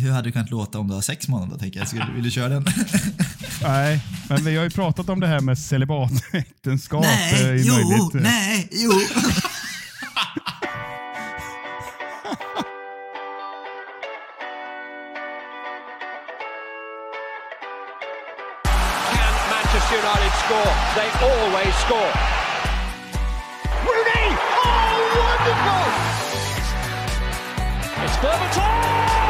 hur hade det kunnat låta om du har sex då, tänker jag. Skulle, vill du köra den? Nej, men vi har ju pratat om det här med celibatäktenskap. eh, nej, i jo, möjligt, eh, nej, jo. United score? They always score. Rooney! Oh, wonderful! It's Berbatov!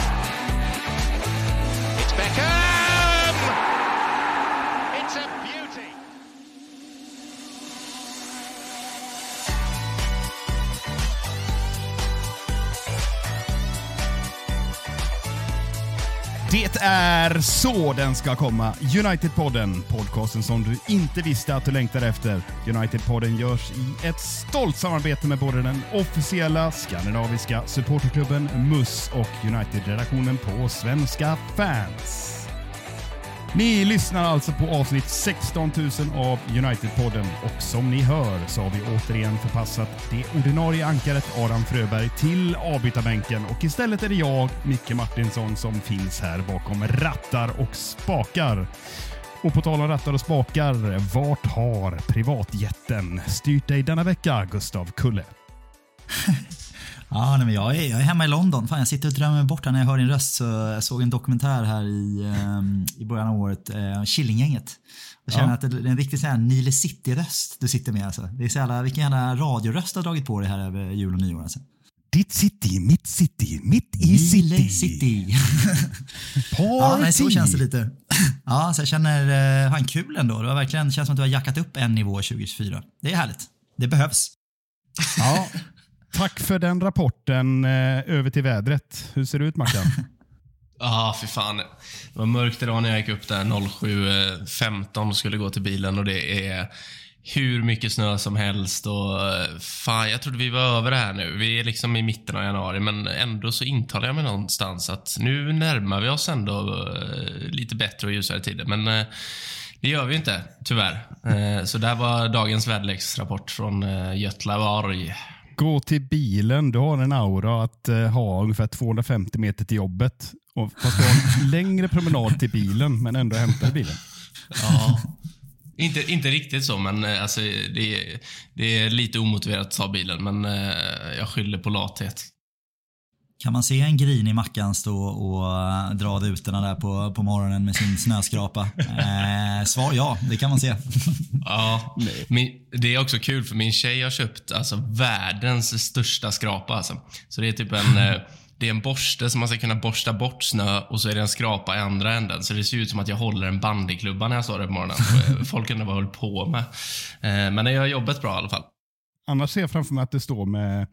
Det är så den ska komma. United-podden, podcasten som du inte visste att du längtade efter. United-podden görs i ett stolt samarbete med både den officiella skandinaviska supporterklubben MUS och United-redaktionen på Svenska fans. Ni lyssnar alltså på avsnitt 16 000 av United-podden och som ni hör så har vi återigen förpassat det ordinarie ankaret Adam Fröberg till avbytarbänken och istället är det jag, Micke Martinsson, som finns här bakom rattar och spakar. Och på tal om rattar och spakar, vart har privatjätten styrt dig denna vecka, Gustav Kulle? Ja, nej, men jag, är, jag är hemma i London. Fan, jag sitter och drömmer bort här när jag hör din röst. Så jag såg en dokumentär här i, ehm, i början av året, eh, Killinggänget. Jag känner Ja. att det är en riktig sån här Nile City-röst du sitter med. Alltså. Det är så jävla, vilken jävla radioröst du har dragit på dig här över jul och nyår. Alltså. Ditt city, mitt city, mitt i Nile city. City. Party. ja, nej, så känns det lite. Ja, så jag känner, eh, fan kul ändå. Det har verkligen känns som att du har jackat upp en nivå 2024. Det är härligt. Det behövs. Ja, tack för den rapporten. Eh, över till vädret. Hur ser det ut Mackan? Ja, för fan. Det var mörkt idag när jag gick upp där 07.15 och skulle gå till bilen och det är hur mycket snö som helst och eh, fan, jag trodde vi var över det här nu. Vi är liksom i mitten av januari, men ändå så intalar jag mig någonstans att nu närmar vi oss ändå eh, lite bättre och ljusare tider. Men eh, det gör vi inte, tyvärr. Eh, så där var dagens väderleksrapport från eh, Götlaborg. Gå till bilen. Du har en aura att eh, ha ungefär 250 meter till jobbet. Och, fast du har en längre promenad till bilen, men ändå hämtar bilen. Ja. inte, inte riktigt så, men eh, alltså, det, är- det är lite omotiverat att ta bilen, men eh, jag skyller på lathet. Kan man se en grinig Mackan stå och eh, dra rutorna där på, på morgonen med sin snöskrapa? Eh, svar ja, det kan man se. Ja, min, det är också kul för min tjej har köpt alltså, världens största skrapa. Alltså. Så det är typ en, eh, det är en borste som man ska kunna borsta bort snö och så är det en skrapa i andra änden. Så det ser ut som att jag håller en bandyklubba när jag står där på morgonen. Eh, Folk undrar vad jag håller på med. Eh, Men det gör jobbet bra i alla fall. Annars ser jag framför mig att det står med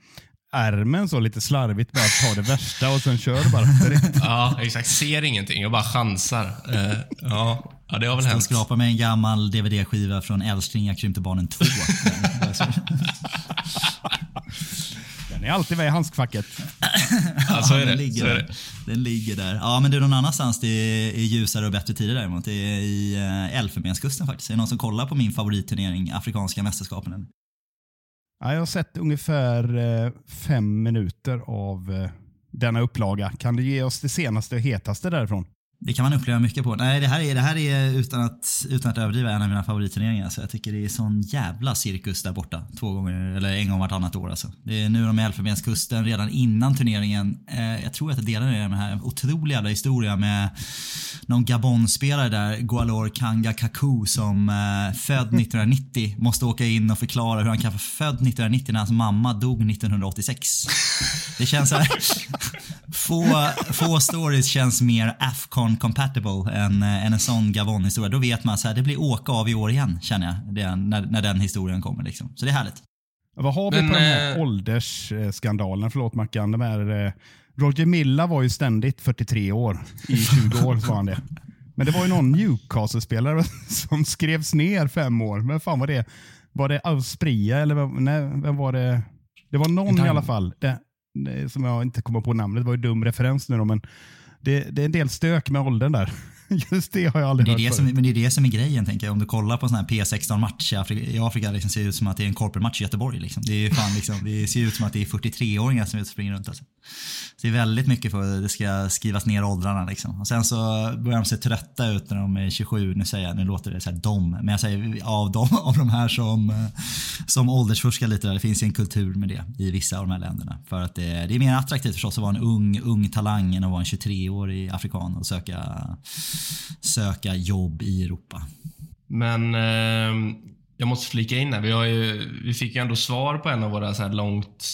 ärmen så lite slarvigt, bara ta det värsta och sen kör du bara direkt. Ja, exakt. Ser ingenting, jag bara chansar. Eh, Ja, ja det har väl Jag hänt. skrapar med en gammal DVD-skiva från Älskling, jag krympte barnen 2. Den är alltid med i handskfacket. Ja, så är den det. ligger Så är där. det. Den ligger där. Ja, men är någon annanstans det är ljusare och bättre tider däremot. Det är i eh, Elfenbenskusten faktiskt. Är det någon som kollar på min favoritturnering, Afrikanska mästerskapen? Ja, jag har sett ungefär eh, fem minuter av eh, denna upplaga. Kan du ge oss det senaste och hetaste därifrån? Det kan man uppleva mycket på. Nej, det här är, det här är utan, att, utan att överdriva en av mina favoritturneringar. Så jag tycker det är sån jävla cirkus där borta. Två gånger, eller en gång vartannat år alltså. Det är nu de är Elfenbenskusten redan innan turneringen. Eh, jag tror att jag delar det med här otroliga jävla historien med någon Gabon-spelare där, Gualor Kanga Kaku som eh, född 1990 måste åka in och förklara hur han kan vara född 1990 när hans mamma dog 1986. Det känns så här. Få, få stories känns mer Afcon compatible än, eh, än en sån Gabon-historia. Då vet man så här, det blir åka av i år igen känner jag. Det, när, när den historien kommer liksom. Så det är härligt. Vad har vi Men, på de här eh, åldersskandalen? Förlåt Mackan. De här, eh, Roger Milla var ju ständigt 43 år. I 20 år var han det. Men det var ju någon Newcastle-spelare som skrevs ner fem år. Men fan var det? Var det Auspria eller vem, nej, vem var det? Det var någon i alla fall. Det, det, som jag inte kommer på namnet. Det var ju dum referens nu då, men det, det är en del stök med åldern där. Just det har jag aldrig Det är hört det, som, men det är det som är grejen tänker jag. Om du kollar på en sån här P16-match i Afrika, i Afrika liksom, ser det ut som att det är en corporate-match i Göteborg. Liksom. Det, är fan, liksom, det ser ut som att det är 43-åringar som springer runt. Alltså. Så det är väldigt mycket för att det ska skrivas ner åldrarna. Liksom. Och sen så börjar de se trötta ut när de är 27. Nu säger jag, nu låter det så här dom, men jag säger av de, av de här som, som åldersfuskar lite. Där. Det finns ju en kultur med det i vissa av de här länderna. För att det, det är mer attraktivt förstås att vara en ung, ung talang än att vara en 23-årig afrikan och söka, söka jobb i Europa. Men eh, jag måste flika in här. Vi, har ju, vi fick ju ändå svar på en av våra så här långt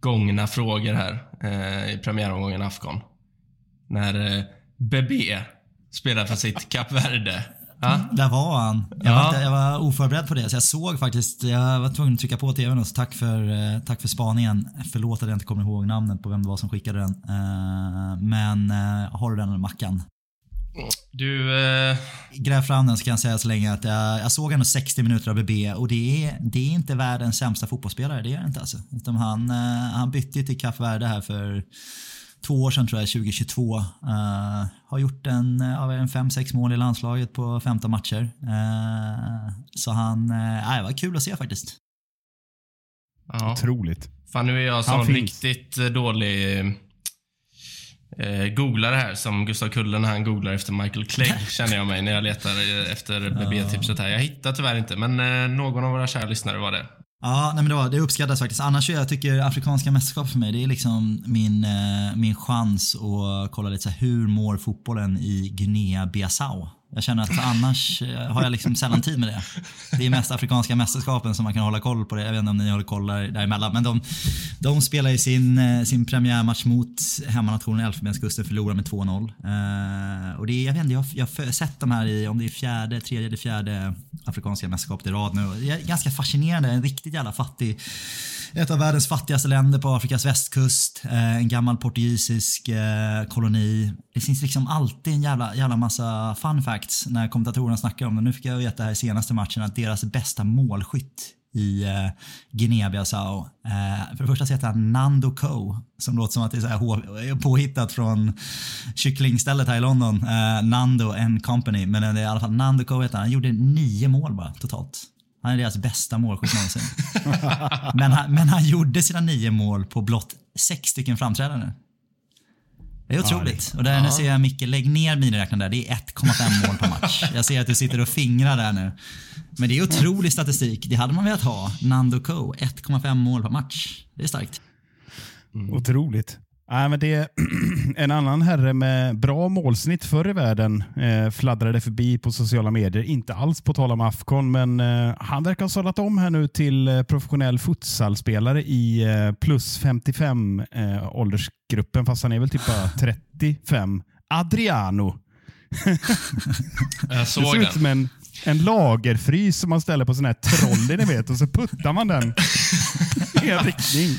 gångna frågor här eh, i premiäromgången Afghan. När eh, Bebe spelar för sitt Kap Verde. Ja? Där var han. Jag, Ja. var inte, jag var oförberedd på det, så jag såg faktiskt, jag var tvungen att trycka på tvn och så tack för, eh, tack för spaningen. Förlåt att jag inte kommer ihåg namnet på vem det var som skickade den. Eh, Men eh, har du den Mackan? Du, eh, Gräv fram den så kan jag säga så länge att jag, jag såg ändå 60 minuter av BB och det är, det är inte världens sämsta fotbollsspelare, det är det inte alltså. Utan han, eh, han bytte ju till Kap Verde här för två år sedan tror jag, 2022. Eh, har gjort en, eh, en 5-6 mål i landslaget på 15 matcher. Eh, så han, uh, det var kul att se faktiskt. ja. Otroligt. Fan, nu är jag sån finns. riktigt dålig eh, googlare här, som Gustav Kulle när han googlar efter Michael Clegg, känner jag mig när jag letar eh, efter BB-tipset här. Jag hittar tyvärr inte, men eh, någon av våra kära lyssnare var det. Ja, nej men det, var, det uppskattas faktiskt. Annars jag tycker afrikanska mästerskap för mig, det är liksom min, eh, min chans att kolla lite så här, hur mår fotbollen i Guinea-Bissau? Jag känner att annars eh, har jag liksom sällan tid med det. Det är mest afrikanska mästerskapen som man kan hålla koll på det. Jag vet inte om ni håller koll där, däremellan. Men de, de spelar ju sin, eh, sin premiärmatch mot hemmanationen Elfenbenskusten, förlorar med 2-0. Eh, och det är, jag vet inte, jag, jag har sett de här i, om det är fjärde, tredje eller fjärde afrikanska mästerskapet i rad nu. Det är ganska fascinerande, en riktigt jävla fattig ett av världens fattigaste länder på Afrikas västkust. Eh, en gammal portugisisk eh, koloni. Det finns liksom alltid en jävla, jävla massa fun facts när kommentatorerna snackar om det. Nu fick jag veta här i senaste matchen att deras bästa målskytt i eh, Guinea-Bissau. Eh, för det första så heter han Nando Coe, som låter som att det är så här påhittat från kycklingstället här i London. Eh, Nando and Company, men det är i alla fall Nando Coe heter han. Han gjorde nio mål bara totalt. Han är deras bästa målskytt någonsin. men, han, men han gjorde sina nio mål på blott sex stycken framträdanden. Det är otroligt. Och där nu ser jag Micke, lägg ner miniräknaren där. Det är 1,5 mål per match. Jag ser att du sitter och fingrar där nu. Men det är otrolig statistik. Det hade man velat ha. Nando Co. 1,5 mål per match. Det är starkt. Otroligt. Nej, men det är en annan herre med bra målsnitt förr i världen eh, fladdrade förbi på sociala medier. Inte alls på tal om Afcon, men eh, han verkar ha sadlat om här nu till eh, professionell futsalspelare i eh, plus 55 eh, åldersgruppen, fast han är väl typ bara 35. Adriano. Jag Det såg ser ut som en, en lagerfrys som man ställer på sån här trolley, ni vet, och så puttar man den i en riktning.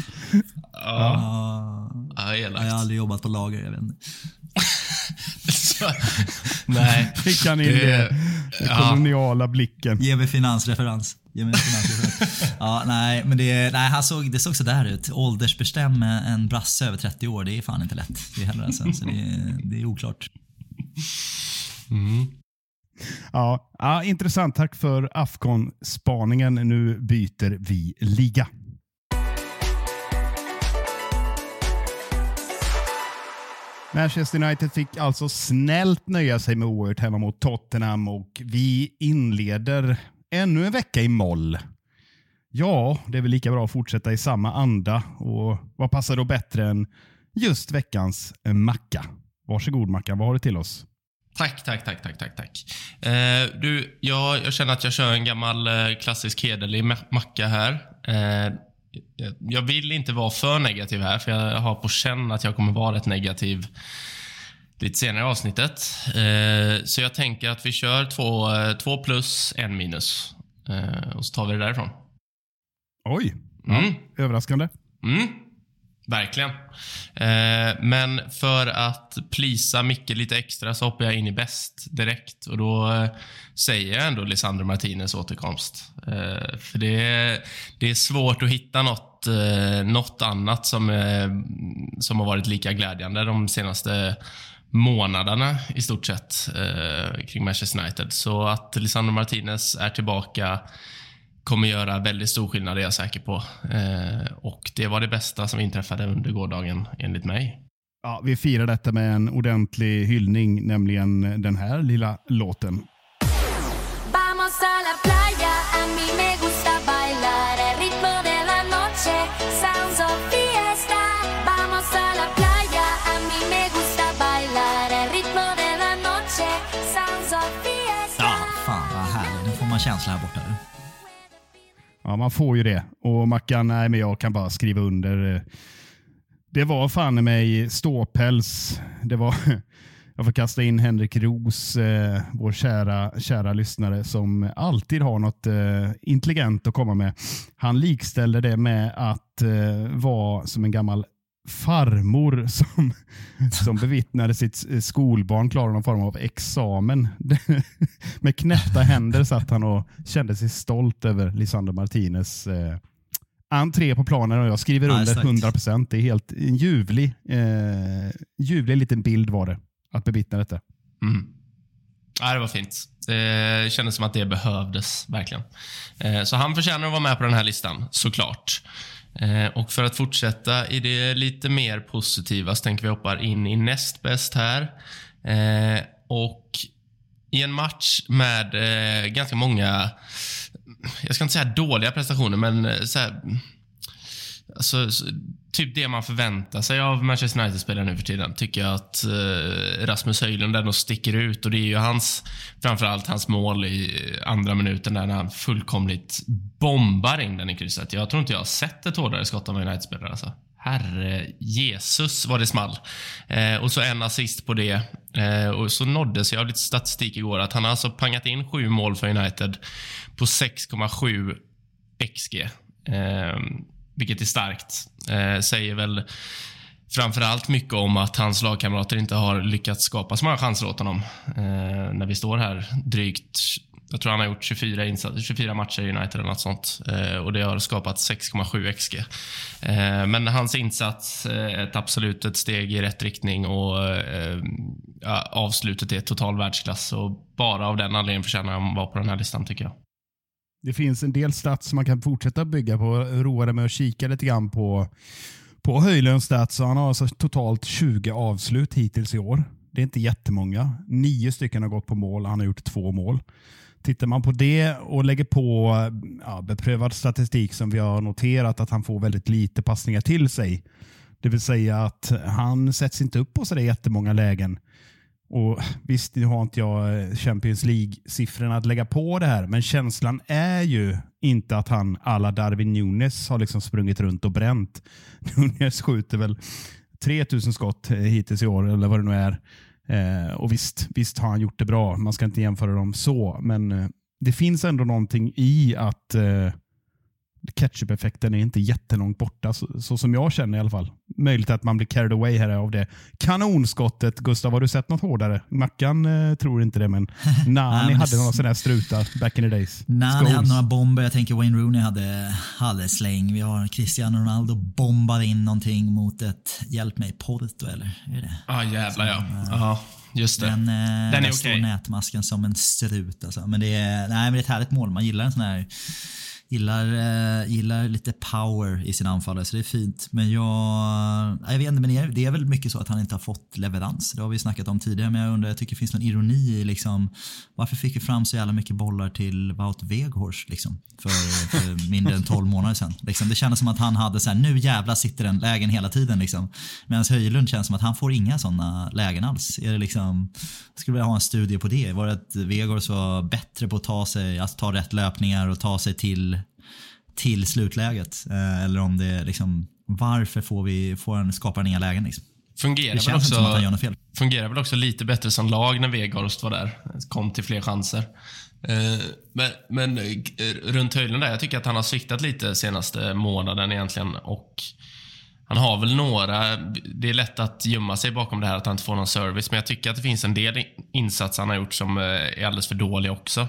Ja, Jag elakt. har aldrig jobbat på lager, jag vet inte. Så- Nej. Fick han in Det- det, den ja. koloniala blicken. Ge mig finansreferens. Ge mig finansreferens. ja, nej, men det, nej, han såg, det såg sådär ut. Åldersbestäm en brasse över 30 år, det är fan inte lätt. Det är heller alltså, så det, är- det är oklart. Ja, ja, intressant. Tack för Afghan-spaningen. Nu byter vi liga. Manchester United fick alltså snällt nöja sig med oerhört hemma mot Tottenham och vi inleder ännu en vecka i moll. Ja, det är väl lika bra att fortsätta i samma anda och vad passar då bättre än just veckans macka? Varsågod Mackan, vad har du till oss? Tack, tack, tack, tack, tack, tack. Eh, du, jag, jag känner att jag kör en gammal eh, klassisk hederlig ma- macka här. Eh, jag- vill inte vara för negativ här, för jag har på känn att jag kommer vara rätt negativ lite senare i avsnittet. Eh, så jag tänker att vi kör två, eh, två plus, en minus. Eh, och så tar vi det därifrån. Oj, Mm. överraskande. Mm, verkligen. Eh, men för att plisa Micke lite extra så hoppar jag in i bäst direkt. Och då eh, säger jag ändå Lisandro Martinez återkomst. Eh, för det är, det är svårt att hitta något, eh, något annat som, eh, som har varit lika glädjande de senaste månaderna i stort sett eh, kring Manchester United. Så att Lisandro Martinez är tillbaka kommer göra väldigt stor skillnad, det är jag säker på. Eh, och det var det bästa som inträffade under gårdagen, enligt mig. Ja, vi firar detta med en ordentlig hyllning, nämligen den här lilla låten. Vamos a la playa, a mí me gusta bailar el ritmo de la noche, sounds of fiesta. Vamos a la playa, a mí me gusta bailar el ritmo de la noche, sounds of fiesta. Ja, fan vad härligt. Nu får man känsla här borta. Ja, man får ju det. Och Mackan, nej men jag kan bara skriva under. Det var fan i mig ståpäls. Det var, jag får kasta in Henrik Ros, eh, vår kära, kära lyssnare, som alltid har något eh, intelligent att komma med. Han likställde det med att eh, vara som en gammal farmor som, som bevittnade sitt skolbarn klara någon form av examen. Med knäppta händer satt han och kände sig stolt över Lisandro Martinez eh, entré på planen och jag skriver Ja, under exakt. 100 procent. Det är helt en ljuvlig, eh, ljuvlig liten bild var det att bevittna detta. Mm. Ja, det var fint. Det kändes som att det behövdes, verkligen. Eh, Så han förtjänar att vara med på den här listan, såklart. Eh, Eh, och för att fortsätta i det lite mer positiva så tänker vi hoppa in i näst bäst här. Eh, och i en match med eh, ganska många, jag ska inte säga dåliga prestationer, men så här, Alltså, typ det man förväntar sig av Manchester United-spelare nu för tiden, tycker jag att eh, Rasmus Höjlund ändå sticker ut. Och det är ju hans, framförallt hans mål i eh, andra minuten där när han fullkomligt bombar in den i krysset. Jag tror inte jag har sett ett hårdare skott av en United-spelare. Alltså. Herre Jesus vad det small. Eh, och så en assist på det. Eh, och så nåddes jag av lite statistik igår att han har alltså pangat in sju mål för United på 6,7 XG. Eh, vilket är starkt. Eh, säger väl framförallt mycket om att hans lagkamrater inte har lyckats skapa så många chanser åt honom. Eh, när vi står här drygt, jag tror han har gjort 24, insats, 24 matcher i United eller något sånt. Eh, och det har skapat 6,7 XG. Eh, men hans insats eh, är ett absolut ett steg i rätt riktning och eh, avslutet är total världsklass. Och bara av den anledningen förtjänar han att vara på den här listan tycker jag. Det finns en del stats som man kan fortsätta bygga på. Roade med att kika lite grann på, på Höjlunds stats. Han har alltså totalt 20 avslut hittills i år. Det är inte jättemånga. Nio stycken har gått på mål. Han har gjort två mål. Tittar man på det och lägger på ja, beprövad statistik som vi har noterat att han får väldigt lite passningar till sig. Det vill säga att han sätts inte upp på så där jättemånga lägen. Och Visst, nu har inte jag eh, Champions League-siffrorna att lägga på det här, men känslan är ju inte att han alla Darwin Nunes har liksom sprungit runt och bränt. Nunes skjuter väl 3000 skott eh, hittills i år, eller vad det nu är. Eh, och visst, visst har han gjort det bra. Man ska inte jämföra dem så, men eh, det finns ändå någonting i att eh, ketchup-effekten är inte jättelångt borta, så, så som jag känner i alla fall. Möjligt att man blir carried away här av det. Kanonskottet, Gustav, har du sett något hårdare? Mackan eh, tror inte det, men Nani hade några sådana här strutar back in the days. Scholes. hade några bomber. Jag tänker Wayne Rooney hade, hade släng. Vi har Cristiano Ronaldo bombar in någonting mot ett, hjälp mig, Porto eller? Är det? Ja, ah, jävlar ja. Ja, just det. Den, eh, Den är står okej. nätmasken som en strut. Alltså. Men, det är, nej, men det är ett härligt mål. Man gillar en sån här Gillar, eh, gillar lite power i sin anfallare, så det är fint. Men jag, jag vet inte, men det är, det är väl mycket så att han inte har fått leverans. Det har vi snackat om tidigare, men jag undrar, jag tycker det finns någon ironi i liksom, varför fick vi fram så jävla mycket bollar till Wout Weghorst liksom, för, för mindre än 12 månader sedan? Liksom, det kändes som att han hade så här, nu jävla sitter den lägen hela tiden. Liksom. Medan Höjlund känns som att han får inga sådana lägen alls. Är det liksom, jag skulle vilja ha en studie på det. Var det att Weghorst var bättre på att ta sig, att ta rätt löpningar och ta sig till till slutläget. Eh, eller om det liksom, varför får vi, får han, skapar han inga lägen liksom? Fungerar Det väl, känns inte som att han gör också, fungerar väl också lite bättre som lag när Weghorst var där. Kom till fler chanser. Eh, Men, men eh, runt Höjlund där, jag tycker att han har sviktat lite senaste månaden egentligen. Och han har väl några, det är lätt att gömma sig bakom det här att han inte får någon service. Men jag tycker att det finns en del insatser han har gjort som är alldeles för dåliga också.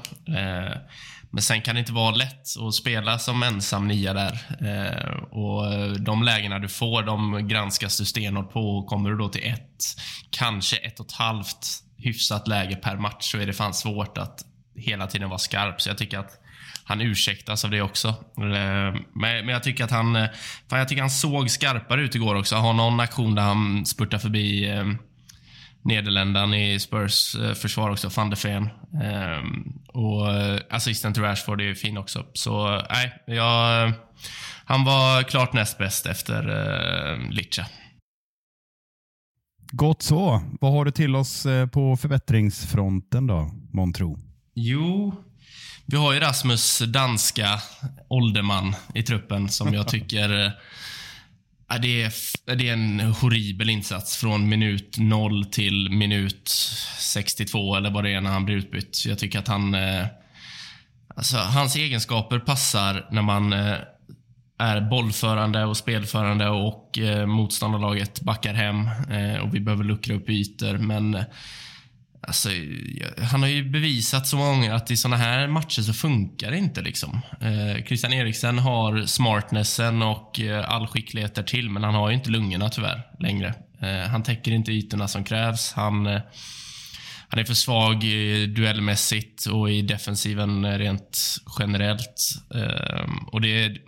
Men sen kan det inte vara lätt att spela som ensam nia där. Eh, och eh, de lägena du får, de granskas du stenhårt på. Och kommer du då till ett, kanske ett och ett halvt hyfsat läge per match så är det fan svårt att hela tiden vara skarp. Så jag tycker att han ursäktas av det också. Eh, men, jag tycker att han, eh, fan jag tycker han såg skarpare ut igår också. Har någon aktion där han spurtar förbi eh, Nederländerna i Spurs eh, försvar också, van de Ven. Ehm, och eh, assisten till Rashford är ju fin också. Så nej, jag, han var klart näst bäst efter eh, Licha. Gott så. Vad har du till oss eh, på förbättringsfronten då, månntro? Jo, vi har ju Rasmus danska ålderman i truppen som jag tycker eh, ja, det, är, det är en horribel insats från minut 0 till minut 62 eller vad det är när han blir utbytt. Jag tycker att han... eh, Alltså, hans egenskaper passar när man eh, är bollförande och spelförande och eh, motståndarlaget backar hem eh, och vi behöver luckra upp ytor. Men eh, Alltså, han har ju bevisat så många att i såna här matcher så funkar det inte. liksom. Eh, Christian Eriksen har smartnessen och eh, all skicklighet där till men han har ju inte lungorna tyvärr längre. Eh, han täcker inte ytorna som krävs. Han, eh, han är för svag duellmässigt och i defensiven rent generellt. Ehm, och det, är,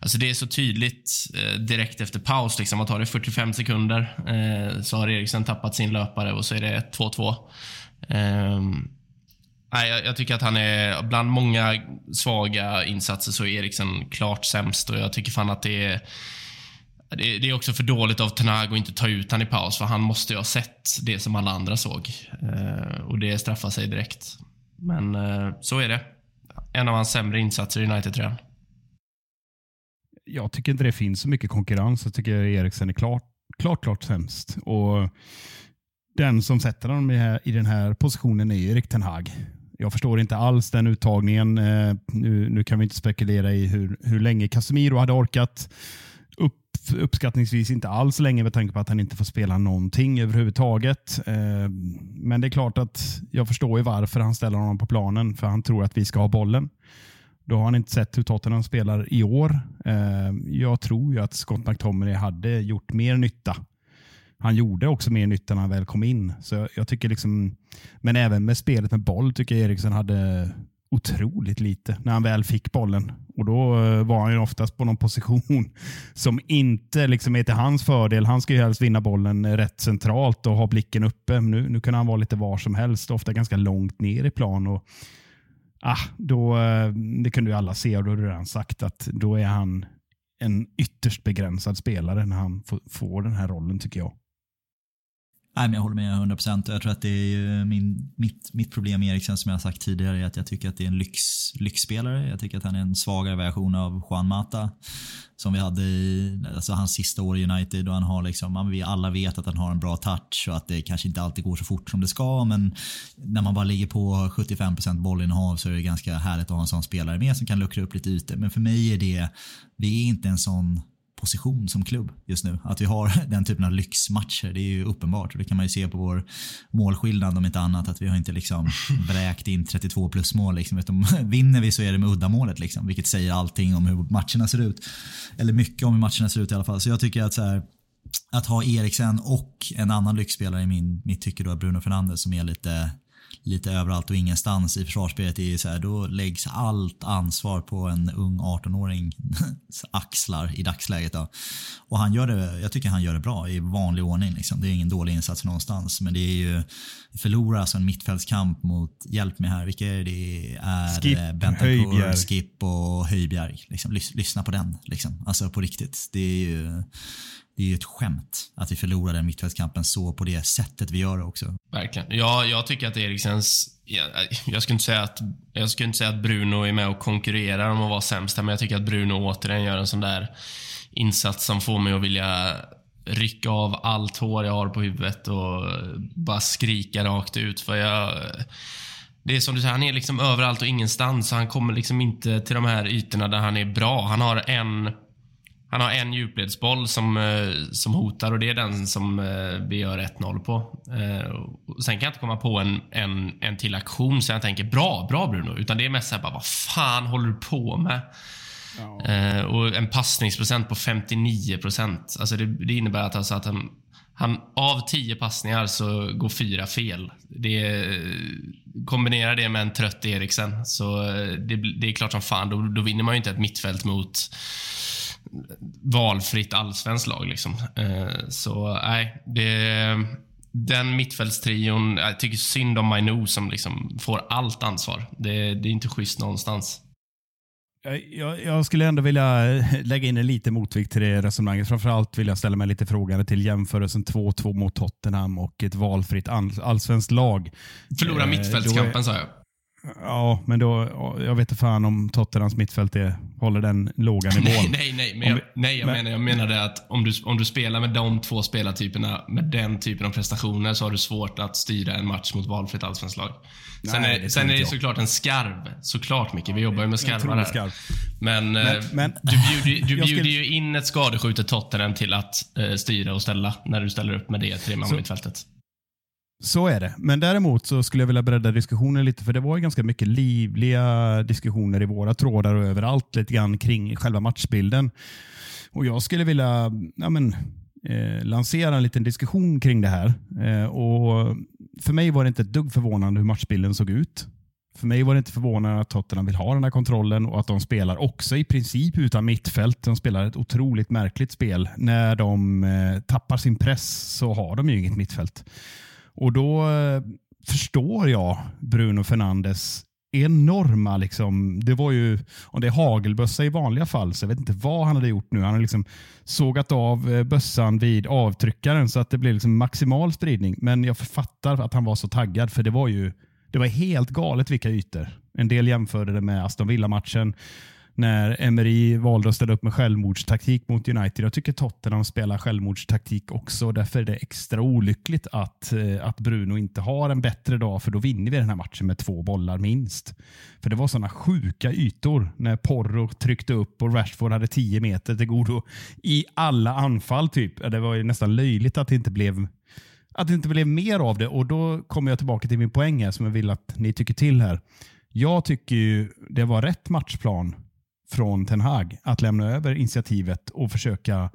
alltså det är så tydligt eh, direkt efter paus. Liksom, man tar det 45 sekunder eh, så har Eriksen tappat sin löpare och så är det 2-2. Ehm, nej, jag, jag tycker att han är, bland många svaga insatser så är Eriksen klart sämst och jag tycker fan att det är det, det är också för dåligt av Tenag att inte ta ut han i paus, för han måste ju ha sett det som alla andra såg. Eh, och det straffar sig direkt. Men eh, så är det. En av hans sämre insatser i United-tröjan. Jag tycker inte det finns så mycket konkurrens. Jag tycker Eriksen är klart, klart, klart sämst. Och den som sätter honom i, den här positionen är Erik Ten Hag. Jag förstår inte alls den uttagningen. Eh, nu, nu kan vi inte spekulera i hur, hur länge Casemiro hade orkat. Uppskattningsvis inte alls länge med tanke på att han inte får spela någonting överhuvudtaget. Eh, men det är klart att jag förstår ju varför han ställer honom på planen. För han tror att vi ska ha bollen. Då har han inte sett hur Tottenham spelar i år. Eh, jag tror ju att Scott McTominay hade gjort mer nytta. Han gjorde också mer nytta när han väl kom in. Så jag, tycker liksom, men även med spelet med boll tycker jag Eriksson hade otroligt lite när han väl fick bollen. Och Då eh, var han ju oftast på någon position som inte liksom är till hans fördel. Han ska ju helst vinna bollen eh, rätt centralt och ha blicken uppe. Nu, nu kan han vara lite var som helst, ofta ganska långt ner i plan. Och Ah, då, eh, det kunde ju alla se och då har du redan sagt att då är han en ytterst begränsad spelare när han får, får den här rollen tycker jag. Nej, men jag håller med 100% jag tror att det är min, mitt, mitt problem med Eriksen som jag har sagt tidigare är att jag tycker att det är en lyx, lyxspelare. Jag tycker att han är en svagare version av Juan Mata som vi hade i alltså hans sista år i United och han har liksom, vi alla vet att han har en bra touch och att det kanske inte alltid går så fort som det ska men när man bara ligger på 75% bollinnehav så är det ganska härligt att ha en sån spelare med som kan luckra upp lite ytor. Men för mig är det, vi är inte en sån position som klubb just nu. Att vi har den typen av lyxmatcher, det är ju uppenbart. Och det kan man ju se på vår målskillnad om inte annat. Att vi har inte liksom vräkt in 32 plus mål. Liksom. Utan vinner vi så är det med uddamålet. Liksom, vilket säger allting om hur matcherna ser ut. Eller mycket om hur matcherna ser ut i alla fall. Så jag tycker att så här, att ha Eriksen och en annan lyxspelare i min, mitt tycke då, Bruno Fernandes som är lite lite överallt och ingenstans i försvarsspelet är ju så här, då läggs allt ansvar på en ung 18-åring axlar i dagsläget. Då. Och han gör det, jag tycker han gör det bra i vanlig ordning. Liksom. Det är ingen dålig insats någonstans. Men det är ju, vi förlorar alltså en mittfältskamp mot, hjälp mig här, vilka är det? Är Skip, eh, Bentancur. Skip och Höjbjerg. Liksom, lys, lyssna på den. Liksom. Alltså på riktigt. Det är ju det är ju ett skämt att vi förlorar den mittfältskampen så på det sättet vi gör det också. Verkligen. Ja, jag tycker att Eriksens... Jag, jag, skulle inte säga att, jag skulle inte säga att Bruno är med och konkurrerar om att vara sämst här, men jag tycker att Bruno återigen gör en sån där insats som får mig att vilja rycka av allt hår jag har på huvudet och bara skrika rakt ut. För jag... Det är som du säger, han är liksom överallt och ingenstans. Så han kommer liksom inte till de här ytorna där han är bra. Han har en han har en djupledsboll som, eh, som hotar och det är den som eh, vi gör 1-0 på. Eh, sen kan jag inte komma på en, en, en till aktion så jag tänker bra, bra Bruno. Utan det är mest såhär vad fan håller du på med? Eh, och en passningsprocent på 59 procent. Alltså det, det innebär att, alltså att han, han, av 10 passningar så går fyra fel. Det, kombinera det med en trött Eriksen, så det, det är klart som fan, då, då vinner man ju inte ett mittfält mot valfritt allsvenskt lag. Liksom. Eh, så nej, det, den mittfältstrion, jag tycker synd om Mainu som liksom får allt ansvar. Det, det är inte schysst någonstans. Jag, jag, skulle ändå vilja eh, lägga in en liten motvikt till det resonemanget. Framförallt vill jag ställa mig lite frågande till jämförelsen 2-2 mot Tottenham och ett valfritt all, allsvenskt lag. Förlora Eh, mittfältskampen är- sa jag. Ja, men då, jag vet inte fan om Tottenhams mittfält är, håller den låga nivån. Nej, nej, nej. Men jag, nej, jag, men- menar, jag menade att om du, om du spelar med de två spelartyperna med den typen av prestationer så har du svårt att styra en match mot valfritt allsvenskt lag. Sen, Nej, är, det sen är det såklart en skarv. Såklart Micke, vi jobbar ju med skarvar här. skarv. Men, eh, men- du bjuder, du bjuder skulle- ju in ett skadeskjutet Tottenham till att eh, styra och ställa när du ställer upp med det treman så- är det. Men däremot så skulle jag vilja bredda diskussionen lite, för det var ju ganska mycket livliga diskussioner i våra trådar och överallt lite grann kring själva matchbilden. Och Jag skulle vilja ja men, eh, lansera en liten diskussion kring det här. Eh, och För mig var det inte ett dugg förvånande hur matchbilden såg ut. För mig var det inte förvånande att Tottenham vill ha den här kontrollen och att de spelar också i princip utan mittfält. De spelar ett otroligt märkligt spel. När de eh, tappar sin press så har de ju inget mittfält. Och då eh, förstår jag Bruno Fernandes enorma, liksom, det var ju, om det är hagelbössa i vanliga fall, så jag vet inte vad han hade gjort nu. Han har liksom sågat av eh, bössan vid avtryckaren så att det blev liksom maximal spridning. Men jag fattar att han var så taggad, för det var ju det var helt galet vilka ytor. En del jämförde det med Aston Villa-matchen när Emery valde att ställa upp med självmordstaktik mot United. Jag tycker Tottenham spelar självmordstaktik också. Därför är det extra olyckligt att, eh, att Bruno inte har en bättre dag, för då vinner vi den här matchen med två bollar minst. För det var sådana sjuka ytor när Porro tryckte upp och Rashford hade 10 meter till godo i alla anfall. typ. Det var ju nästan löjligt att det inte blev att det inte blev mer av det. Och Då kommer jag tillbaka till min poäng här som jag vill att ni tycker till här. Jag tycker ju det var rätt matchplan från Ten Hag att lämna över initiativet och försöka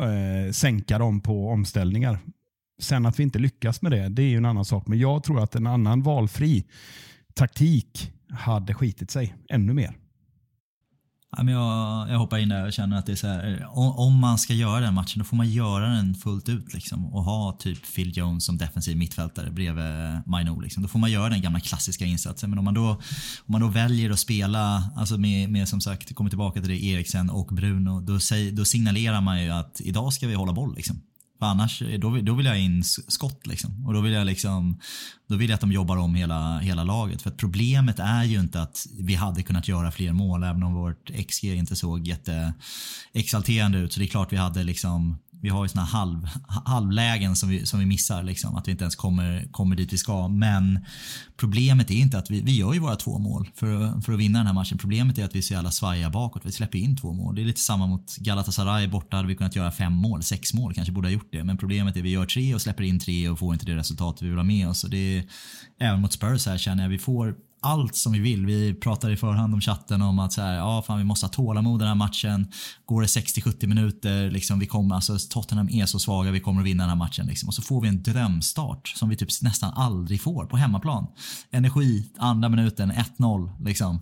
eh, sänka dem på omställningar. Sen att vi inte lyckas med det, det är ju en annan sak. Men jag tror att en annan valfri taktik hade skitit sig ännu mer. Ja, men jag, jag hoppar in där och känner att det är så här, om, om man ska göra den matchen då får man göra den fullt ut liksom, och ha typ Phil Jones som defensiv mittfältare bredvid Maino. Liksom. Då får man göra den gamla klassiska insatsen. Men om man då, om man då väljer att spela alltså med, med som sagt, kommer tillbaka till det, Eriksen och Bruno, då, säg, då signalerar man ju att idag ska vi hålla boll. Liksom. För annars, då, vill- då vill jag in skott liksom. Och då vill jag liksom, då vill jag att de jobbar om hela, hela laget. För att problemet är ju inte att vi hade kunnat göra fler mål även om vårt XG inte såg jätteexalterande ut. Så det är klart vi hade liksom, vi har ju såna halv, halvlägen som vi, som vi missar liksom. Att vi inte ens kommer, kommer dit vi ska. Men problemet är inte att vi, vi gör ju våra två mål för, för att vinna den här matchen. Problemet är att vi är så jävla svajiga bakåt. Vi släpper in två mål. Det är lite samma mot Galatasaray borta. Hade vi kunnat göra fem mål, sex mål kanske borde ha gjort det. Men problemet är att vi gör tre och släpper in tre och får inte det resultat vi vill ha med oss. Och det är, även mot Spurs här känner jag, vi får allt som vi vill. Vi pratar i förhand om chatten om att så här, ja, fan, vi måste ha tålamod den här matchen. Går det 60-70 minuter, liksom, vi kommer, alltså, Tottenham är så svaga, vi kommer att vinna den här matchen. Liksom. Och så får vi en drömstart som vi typ nästan aldrig får på hemmaplan. Energi, andra minuten, 1-0. Liksom.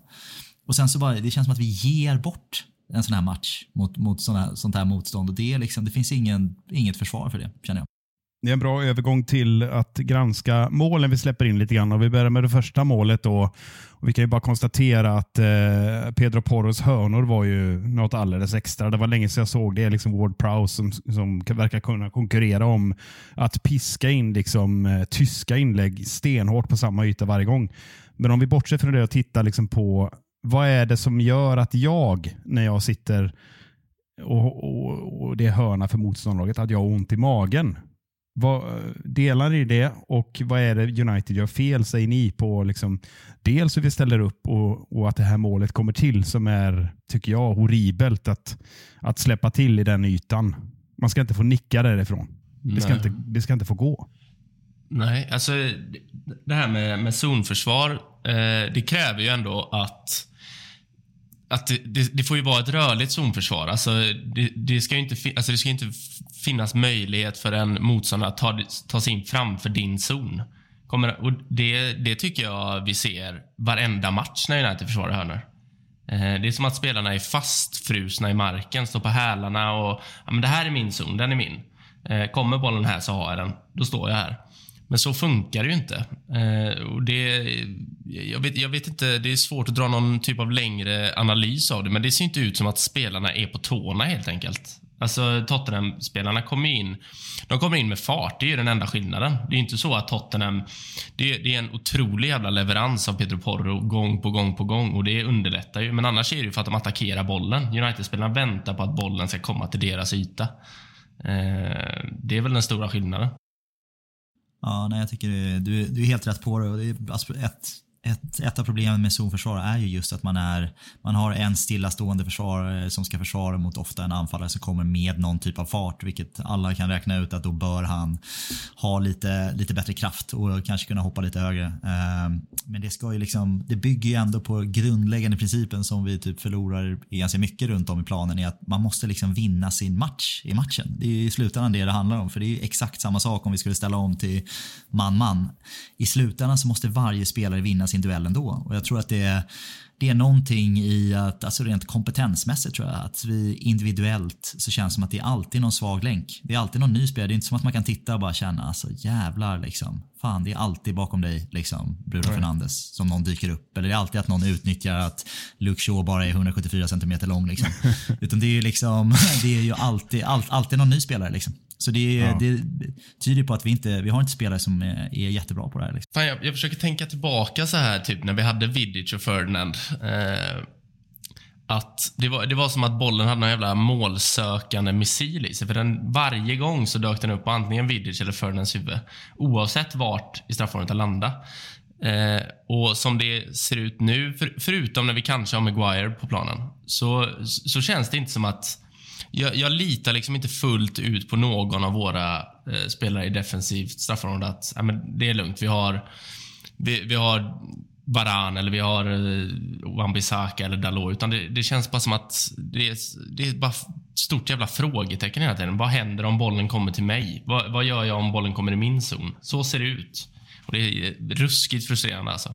Och sen så bara, det känns som att vi ger bort en sån här match mot, mot såna, sånt här motstånd. Och det, liksom, det finns ingen, inget försvar för det, känner jag. Det är en bra övergång till att granska målen vi släpper in lite grann. Och vi börjar med det första målet. Då. Och vi kan ju bara konstatera att eh, Pedro Porros hörnor var ju något alldeles extra. Det var länge sedan jag såg det. Liksom Ward Prowse som, som verkar kunna konkurrera om att piska in liksom, eh, tyska inlägg stenhårt på samma yta varje gång. Men om vi bortser från det och tittar liksom på vad är det som gör att jag, när jag sitter och, och, och det är hörna för motståndarlaget, att jag har ont i magen. Vad, delar ni det och vad är det United gör fel, säger ni, på liksom, dels hur vi ställer upp och, och att det här målet kommer till som är, tycker jag, horribelt att, att släppa till i den ytan. Man ska inte få nicka därifrån. Det ska, inte, det ska inte få gå. Nej, alltså det här med, med zonförsvar, eh, det kräver ju ändå att att det, det, det får ju vara ett rörligt zonförsvar. Alltså, det, det, ska ju inte, alltså, det ska inte finnas möjlighet för en motståndare att ta, ta sig in framför din zon. Kommer, och det, det tycker jag vi ser varenda match när United försvarar hörnor. Eh, det är som att spelarna är fastfrusna i marken, står på hälarna och ja, men det här är min zon, den är min. Eh, kommer bollen här så har jag den, då står jag här. Men så funkar det ju inte. Eh, och det, jag, vet, jag vet inte, det är svårt att dra någon typ av längre analys av det, men det ser inte ut som att spelarna är på tårna helt enkelt. Alltså Tottenham-spelarna kommer in, de kommer in med fart, det är ju den enda skillnaden. Det är inte så att Tottenham, det, det är en otrolig jävla leverans av Pedro Porro gång på gång på gång och det underlättar ju. Men annars är det ju för att de attackerar bollen. United-spelarna väntar på att bollen ska komma till deras yta. Eh, det är väl den stora skillnaden. Ja, nej, jag tycker du, du är helt rätt på det. Det är, alltså, ett, ett, ett av problemen med zonförsvar är ju just att man, är, man har en stillastående försvarare eh, som ska försvara mot ofta en anfallare som kommer med någon typ av fart. Vilket alla kan räkna ut att då bör han ha lite, lite bättre kraft och kanske kunna hoppa lite högre. Eh, men det, ska ju liksom, det bygger ju ändå på grundläggande principen som vi typ förlorar ganska mycket runt om i planen. är att Man måste liksom vinna sin match i matchen. Det är ju i slutändan det det handlar om. För det är ju exakt samma sak om vi skulle ställa om till man-man. I slutändan så måste varje spelare vinna sin duell ändå. Och jag tror att det är, det är någonting i att, alltså rent kompetensmässigt tror jag, att vi individuellt så känns det som att det är alltid någon svag länk. Det är alltid någon ny spelare. Det är inte som att man kan titta och bara känna, alltså jävlar liksom. Fan, det är alltid bakom dig, liksom, Bruno Fernandes, som någon dyker upp. Eller det är alltid att någon utnyttjar att Luke Shaw bara är 174 cm lång. Liksom. Utan det är ju liksom, det är ju alltid, all, alltid någon ny spelare. Liksom. Så det, Ja. det tyder på att vi inte, vi har inte spelare som är, är jättebra på det här. Liksom. Fan, jag, jag försöker tänka tillbaka så här, typ när vi hade Vidic och Ferdinand. Eh, att det var, det var som att bollen hade någon jävla målsökande missil i sig. För den, varje gång så dök den upp på antingen Vidic eller Ferdinands huvud. Oavsett vart i straffområdet den landade. Eh, och som det ser ut nu, för, förutom när vi kanske har Maguire på planen, så, så känns det inte som att jag, jag litar liksom inte fullt ut på någon av våra eh, spelare i defensivt straffområde att ja, men det är lugnt. Vi har, vi, vi har Varan eller vi har eh, Wan-Bissaka eller Dalot. Utan det, det känns bara som att det är, det är bara stort jävla frågetecken hela tiden. Vad händer om bollen kommer till mig? Vad, vad gör jag om bollen kommer i min zon? Så ser det ut. Och det är ruskigt frustrerande alltså.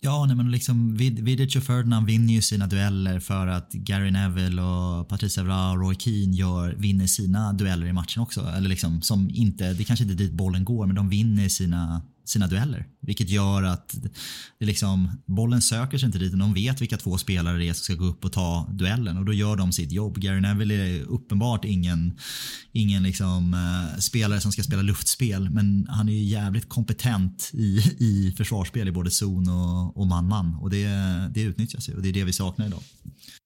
Ja, nej, men liksom Vid- Vidic och Ferdinand vinner ju sina dueller för att Gary Neville och Patrice Evra och Roy Keane gör, vinner sina dueller i matchen också. Eller liksom, som inte, det kanske inte är dit bollen går, men de vinner sina, sina dueller. Vilket gör att det liksom, bollen söker sig inte dit. De vet vilka två spelare det är som ska gå upp och ta duellen och då gör de sitt jobb. Gary Neville är uppenbart ingen, ingen liksom, eh, spelare som ska spela luftspel, men han är ju jävligt kompetent i, i försvarsspel i både zon och, och man-man. Och det, det utnyttjas ju och det är det vi saknar idag.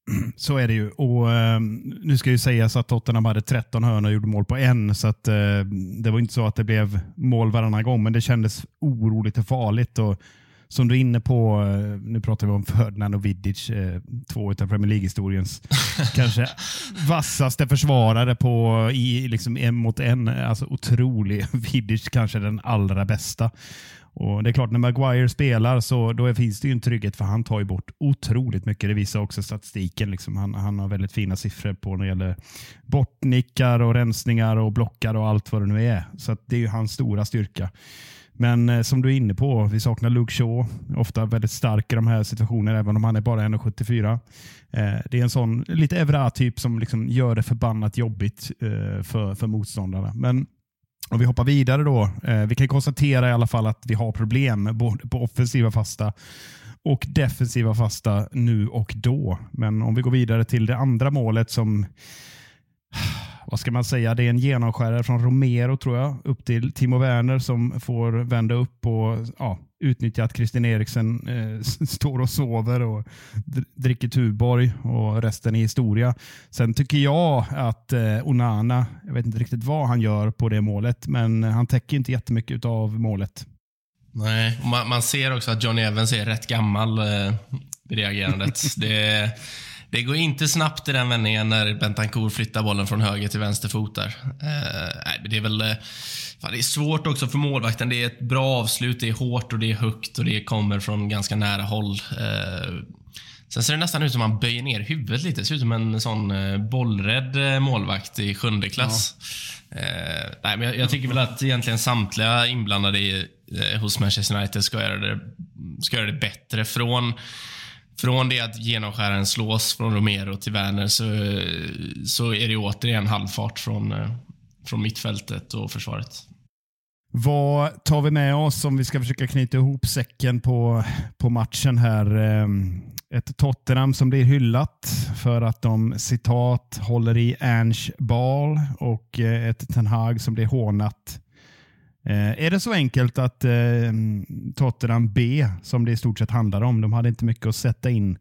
Så är det ju. Och eh, Nu ska ju sägas att Tottenham hade 13 hörnor och gjorde mål på en. Så att, eh, det var inte så att det blev mål varannan gång, men det kändes oroligt och farligt. Och som du är inne på, eh, nu pratar vi om Ferdinand och Vidic, eh, två av Premier League-historiens kanske vassaste försvarare på, i liksom en mot en. Alltså otrolig. Vidic kanske den allra bästa. Och Det är klart, när Maguire spelar så då finns det ju en trygghet för han tar ju bort otroligt mycket. Det visar också statistiken. Liksom. Han, han har väldigt fina siffror på när det gäller bortnickar och rensningar och blockar och allt vad det nu är. Så det är ju hans stora styrka. Men eh, som du är inne på, vi saknar Luke Shaw. Ofta väldigt stark i de här situationerna, även om han är bara 1,74. Eh, det är en sån lite Evra-typ som liksom gör det förbannat jobbigt eh, för, för motståndarna. Men om vi hoppar vidare då. Eh, vi kan konstatera i alla fall att vi har problem både på offensiva fasta och defensiva fasta nu och då. Men om vi går vidare till det andra målet som vad ska man säga, det är en genomskärare från Romero tror jag, upp till Timo Werner som får vända upp och ja, utnyttja att Christian Eriksen eh, står och sover och dricker Tuborg och resten är historia. Sen tycker jag att eh, Onana, jag vet inte riktigt vad han gör på det målet, men han täcker inte jättemycket av målet. Nej, man, man ser också att Johnny Evans är rätt gammal eh, vid det agerandet. det, det går inte snabbt i den vändningen när Bentancourt flyttar bollen från höger till vänster fot där. Eh, det är väl... Eh, det är svårt också för målvakten. Det är ett bra avslut, det är hårt och det är högt och det kommer från ganska nära håll. Eh, sen ser det nästan ut som att man böjer ner huvudet lite. Det ser ut som en sån eh, bollrädd eh, målvakt i sjunde klass. Ja. Eh, nej, men jag, jag, tycker väl att egentligen samtliga inblandade i, hos Manchester United ska göra det, ska göra det bättre. Från från det att genomskäraren slås från Romero till Werner så, så är det återigen halvfart från, eh, från mittfältet och försvaret. Vad tar vi med oss om vi ska försöka knyta ihop säcken på, på matchen här? Ehm, ett Tottenham som blir hyllat för att de citat håller i Ernst Ball och eh, ett Ten Hag som blir hånat Eh, är det så enkelt att eh, Tottenham B, som det i stort sett handlar om, de hade inte mycket att sätta in.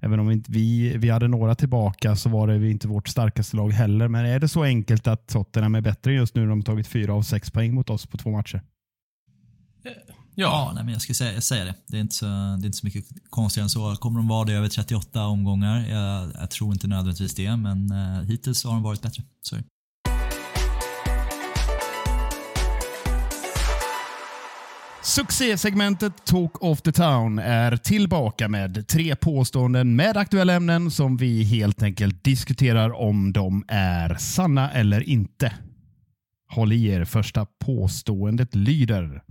Även om inte vi, vi hade några tillbaka så var det inte vårt starkaste lag heller. Men är det så enkelt att Tottenham är bättre just nu när de tagit fyra av sex poäng mot oss på två matcher? Eh, ja, nej, men jag skulle säga, säga, det. Det är, inte så, det är inte så mycket konstigare än så. Kommer de vara det över 38 omgångar? Jag, jag tror inte nödvändigtvis det, men eh, hittills har de varit bättre. Sorry. Succésegmentet Talk of the Town är tillbaka med tre påståenden med aktuella ämnen som vi helt enkelt diskuterar om de är sanna eller inte. Håll i er, första påståendet lyder.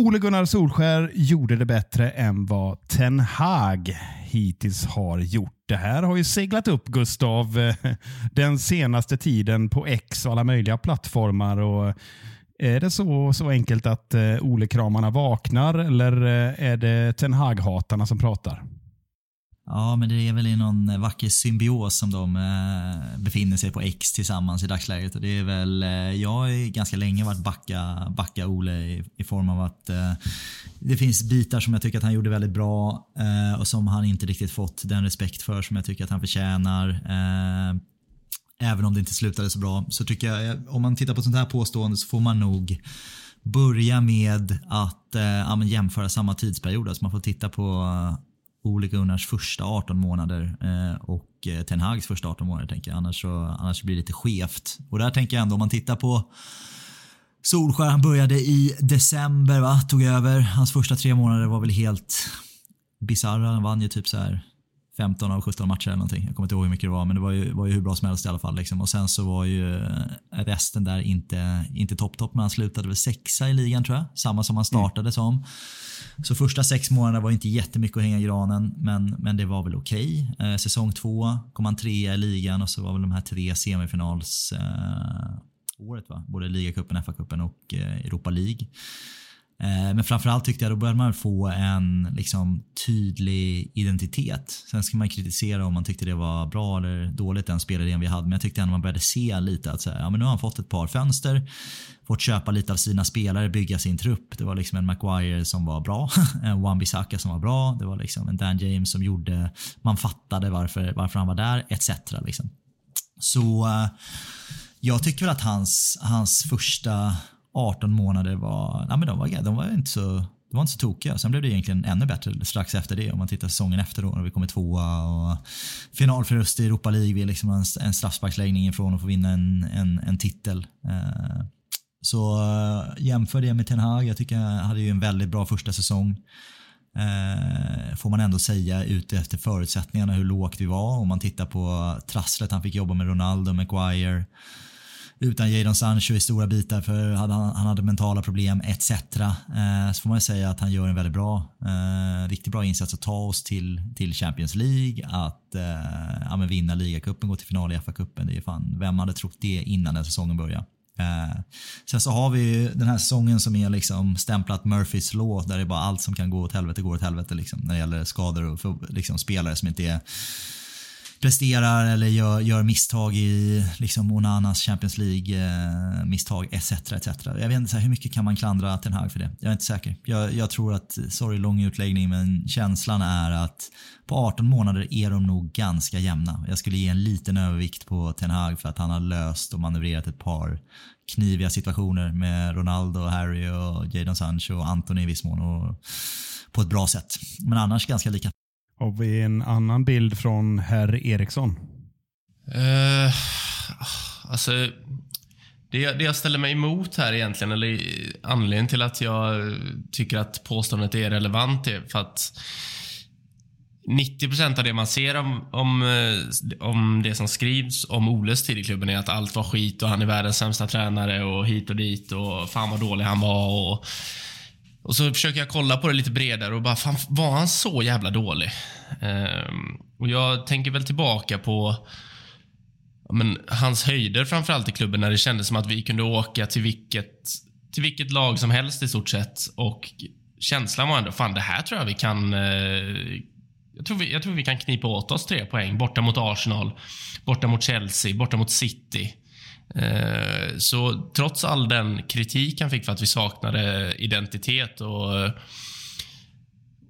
Ole Gunnar Solskär gjorde det bättre än vad Ten Hag hittills har gjort. Det här har ju seglat upp Gustav eh, den senaste tiden på X och alla möjliga plattformar. och är det så, så enkelt att eh, Ole-kramarna vaknar eller eh, är det Ten Hag-hatarna som pratar? Ja, men det är väl i någon vacker symbios som de eh, befinner sig på X tillsammans i dagsläget. Och det är väl, eh, jag har ganska länge varit backa, backa Ole i, i form av att eh, det finns bitar som jag tycker att han gjorde väldigt bra eh, och som han inte riktigt fått den respekt för som jag tycker att han förtjänar. Eh, även om det inte slutade så bra, så tycker jag eh, om man tittar på sånt här påstående så får man nog börja med att eh, ja, jämföra samma tidsperiod. Alltså man får titta på uh, Ole Gunnars första 18 månader eh, och eh, Ten Hags första 18 månader. Tänker jag. Annars, så, annars blir det lite skevt. Och där tänker jag ändå om man tittar på Solskär, han började i december, va? tog över. Hans första tre månader var väl helt bisarra. Han vann ju typ så här 15 av 17 matcher eller någonting. Jag kommer inte ihåg hur mycket det var, men det var ju, var ju hur bra som helst i alla fall. Liksom. Och sen så var ju eh, resten där inte, inte topp-topp, men han slutade väl sexa i ligan tror jag. Samma som han startade mm. som. Så första sex månaderna var inte jättemycket att hänga i granen, men, men det var väl okej. Okay. Eh, säsong två kom han trea i ligan och så var väl de här tre semifinals eh, året va? Både ligacupen, FA-cupen och eh, Europa League. Eh, men framförallt tyckte jag då började man få en liksom, tydlig identitet. Sen ska man kritisera om man tyckte det var bra eller dåligt den spelidén vi hade. Men jag tyckte ändå man började se lite att så här, ja, men nu har han fått ett par fönster. Fått köpa lite av sina spelare, bygga sin trupp. Det var liksom en Maguire som var bra. En Wan-Bissaka som var bra. Det var liksom en Dan James som gjorde, man fattade varför, varför han var där etc. Liksom. Så eh, jag tycker väl att hans, hans första 18 månader var, nej men de var, de var inte så de var inte så tokiga. Sen blev det egentligen ännu bättre strax efter det om man tittar säsongen efter då när vi kommer tvåa och finalförlust i Europa League. Liksom en, en straffsparksläggning ifrån att få vinna en, en, en titel. Eh, så eh, jämför det med Ten Hag. Jag tycker han hade ju en väldigt bra första säsong. Eh, får man ändå säga ute efter förutsättningarna hur lågt vi var. Om man tittar på trasslet han fick jobba med Ronaldo, Maguire utan Jadon Sancho i stora bitar för han, han hade mentala problem etc. Eh, så får man säga att han gör en väldigt bra, eh, riktigt bra insats att ta oss till, till Champions League, att eh, ja, vinna ligacupen, gå till final i FA-cupen. Det är fan, vem hade trott det innan den säsongen började? Eh, sen så har vi den här säsongen som är liksom stämplat Murphys låt där det är bara allt som kan gå åt helvete går åt helvete liksom, när det gäller skador och för, liksom, spelare som inte är presterar eller gör, gör misstag i liksom Onanas Champions League-misstag eh, etc. etc. Jag vet inte så här, hur mycket kan man klandra Ten Hag för det? Jag är inte säker. Jag, jag tror att, sorry lång utläggning, men känslan är att på 18 månader är de nog ganska jämna. Jag skulle ge en liten övervikt på Ten Hag för att han har löst och manövrerat ett par kniviga situationer med Ronaldo, Harry och Jadon Sancho och Anthony i viss mån och på ett bra sätt. Men annars ganska lika. Har vi en annan bild från herr Eriksson? Uh, alltså, det, det jag ställer mig emot här egentligen, eller anledningen till att jag tycker att påståendet är relevant är för att 90% av det man ser om, om, eh, om det som skrivs om Oles tid i klubben är att allt var skit och han är världens sämsta tränare och hit och dit och fan vad dålig han var. Och, och så försöker jag kolla på det lite bredare och bara, fan var han så jävla dålig? Um, och jag tänker väl tillbaka på men, hans höjder framförallt i klubben när det kändes som att vi kunde åka till vilket, till vilket lag som helst i stort sett. Och känslan var ändå, fan det här tror jag vi kan eh, jag tror, vi, jag tror vi kan knipa åt oss tre poäng. Borta mot Arsenal, borta mot Chelsea, borta mot City. Eh, så trots all den kritik han fick för att vi saknade identitet och,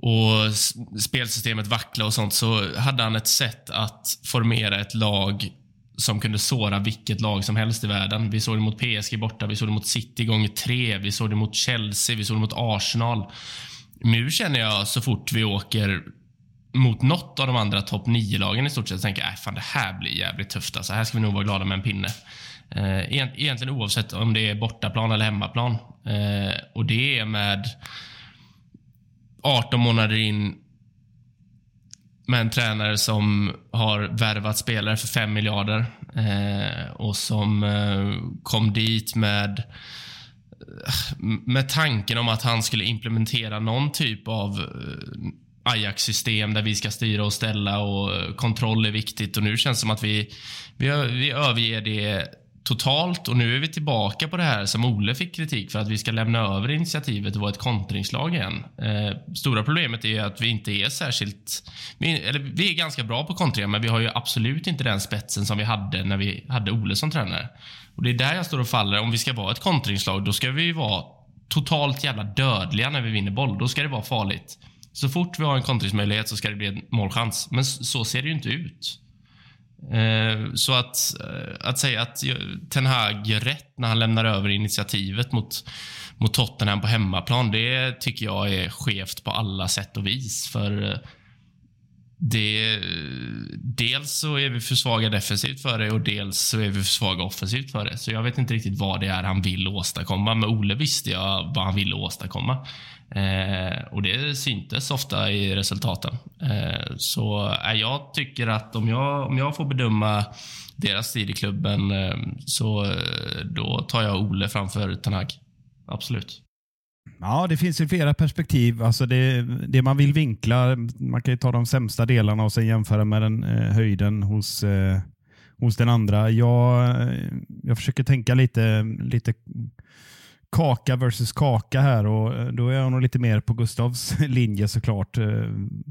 och spelsystemet vackla och sånt, så hade han ett sätt att formera ett lag som kunde såra vilket lag som helst i världen. Vi såg det mot PSG borta, vi såg det mot City gånger tre, vi såg det mot Chelsea, vi såg det mot Arsenal. Nu känner jag så fort vi åker mot något av de andra topp 9-lagen i stort sett. Tänker jag, äh, fan det här blir jävligt tufft. Alltså, här ska vi nog vara glada med en pinne. Eh, egentligen oavsett om det är bortaplan eller hemmaplan. Eh, och det är med 18 månader in med en tränare som har värvat spelare för 5 miljarder eh, och som kom dit med med tanken om att han skulle implementera någon typ av Ajax-system där vi ska styra och ställa och kontroll är viktigt. Och nu känns det som att vi, vi, vi överger det totalt och nu är vi tillbaka på det här som Ole fick kritik för att vi ska lämna över initiativet och vara ett kontringslag igen. Eh, stora problemet är att vi inte är särskilt... Vi, eller vi är ganska bra på kontringar men vi har ju absolut inte den spetsen som vi hade när vi hade Ole som tränare. Och Det är där jag står och faller. Om vi ska vara ett kontringslag då ska vi vara totalt jävla dödliga när vi vinner boll. Då ska det vara farligt. Så fort vi har en kontringsmöjlighet så ska det bli en målchans. Men så ser det ju inte ut. Eh, så att, eh, att säga att Ten Hag gör rätt när han lämnar över initiativet mot, mot Tottenham på hemmaplan, det tycker jag är skevt på alla sätt och vis. För eh, det, dels så är vi för svaga defensivt för det och dels så är vi för svaga offensivt för det. Så jag vet inte riktigt vad det är han vill åstadkomma. Med Ole visste jag vad han ville åstadkomma. Eh, och det syntes ofta i resultaten. Eh, så eh, jag tycker att om jag, om jag får bedöma deras tid i klubben eh, så eh, då tar jag Ole framför Tanag. Absolut. Ja, det finns ju flera perspektiv. Alltså det, det man vill vinkla, man kan ju ta de sämsta delarna och sen jämföra med den eh, höjden hos, eh, hos den andra. Jag, eh, jag försöker tänka lite, lite kaka versus kaka här och eh, då är jag nog lite mer på Gustavs linje såklart. Eh,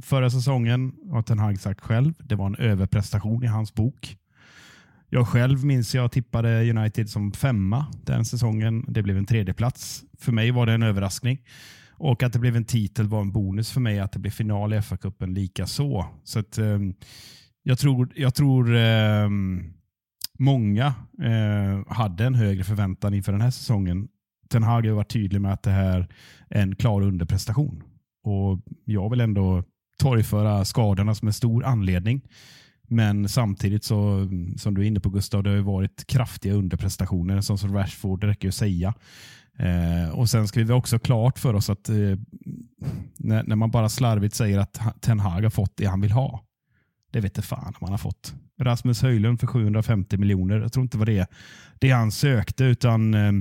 förra säsongen har Ten Hag sagt själv, det var en överprestation i hans bok. Jag själv minns jag tippade United som femma den säsongen. Det blev en tredjeplats. För mig var det en överraskning. Och att det blev en titel var en bonus för mig. Att det blev final i FA-cupen lika så. så att, ehm, jag tror, jag tror ehm, många eh, hade en högre förväntan inför den här säsongen Ten Hag har varit tydlig med att det här är en klar underprestation. Och Jag vill ändå torgföra skadorna som en stor anledning. Men samtidigt så, som du är inne på Gustav, det har varit kraftiga underprestationer. Som som Rashford, det räcker ju att säga. Eh, och Sen ska vi också klart för oss att eh, när, när, man bara slarvigt säger att Ten Hag har fått det han vill ha. Det vet inte fan om han har fått. Rasmus Höjlund för 750 miljoner. Jag tror inte det var det, det han sökte, utan eh,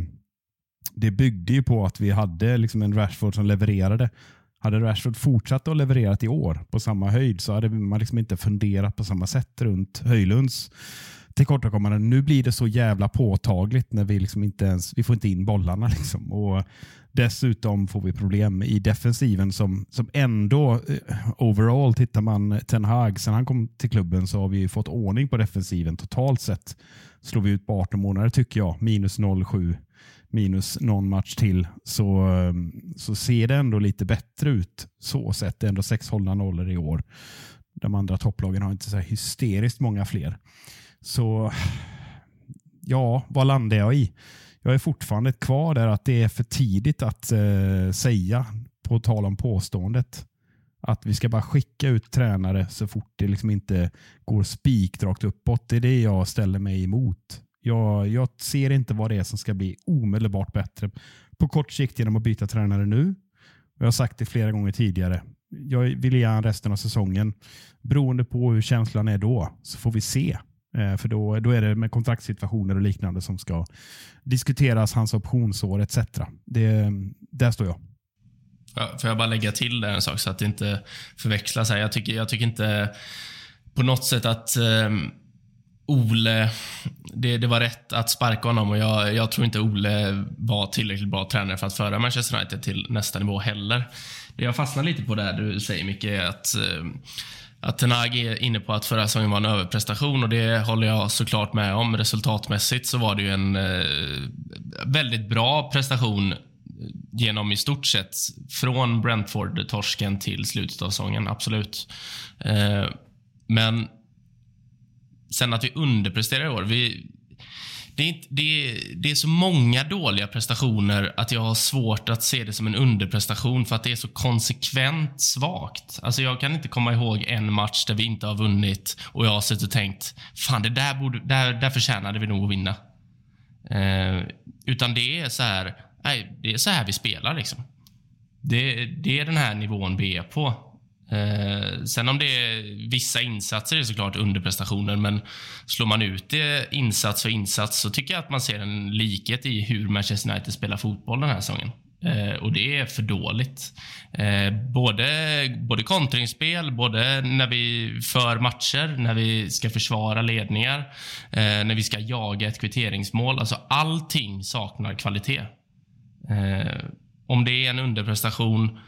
det byggde ju på att vi hade liksom en Rashford som levererade. Hade Rashford fortsatt att leverera i år på samma höjd så hade man liksom inte funderat på samma sätt runt Höjlunds tillkortakommanden. Nu blir det så jävla påtagligt när vi liksom inte ens vi får inte in bollarna. Liksom. Och Dessutom får vi problem i defensiven som, som ändå, eh, overall, tittar man Ten Hag, sen han kom till klubben så har vi fått ordning på defensiven totalt sett. Slår vi ut på 18 månader tycker jag, minus 0,7 minus någon match till så, eh, så ser det ändå lite bättre ut så sett. Det är ändå sex hållna nollor i år. De andra topplagen har inte så hysteriskt många fler. Så ja, vad landar jag i? Jag är fortfarande kvar där att det är för tidigt att eh, säga, på tal om påståendet, att vi ska bara skicka ut tränare så fort det liksom inte går spikrakt uppåt. Det är det jag ställer mig emot. Jag, jag ser inte vad det är som ska bli omedelbart bättre på kort sikt genom att byta tränare nu. Jag har sagt det flera gånger tidigare. Jag vill ge han resten av säsongen. Beroende på hur känslan är då så får vi se. Eh, för då, då är det med kontraktssituationer och liknande som ska diskuteras, hans optionsår etc. Det, där står jag. Ja, får jag bara lägga till en sak så att det inte förväxlas här. Jag tycker, jag tycker inte på något sätt att um, Ole, det, det, var rätt att sparka honom och jag, jag, tror inte Ole var tillräckligt bra tränare för att föra Manchester United till nästa nivå heller. Det jag fastnar lite på där du säger Micke är att eh, att Tenag är inne på att förra säsongen var en överprestation och det håller jag såklart med om. Resultatmässigt så var det ju en eh, väldigt bra prestation genom i stort sett från Brentford-torsken till slutet av säsongen, absolut. Eh, men sen att vi underpresterar i år. Vi, det är, det, det är så många dåliga prestationer att jag har svårt att se det som en underprestation för att det är så konsekvent svagt. Alltså jag kan inte komma ihåg en match där vi inte har vunnit och jag har suttit och tänkt fan, det där, borde, där, där förtjänade vi nog att vinna. Eh, utan det är så här, nej, det är så här vi spelar liksom. Det, det är den här nivån vi är på. Eh, sen om det är vissa insatser är såklart underprestationer, men slår man ut det insats för insats så tycker jag att man ser en likhet i hur Manchester United spelar fotboll den här säsongen. Eh, och det är för dåligt. Eh, både, både kontringsspel, både när vi för matcher, när vi ska försvara ledningar, eh, när vi ska jaga ett kvitteringsmål. Alltså allting saknar kvalitet. Eh, om det är en underprestation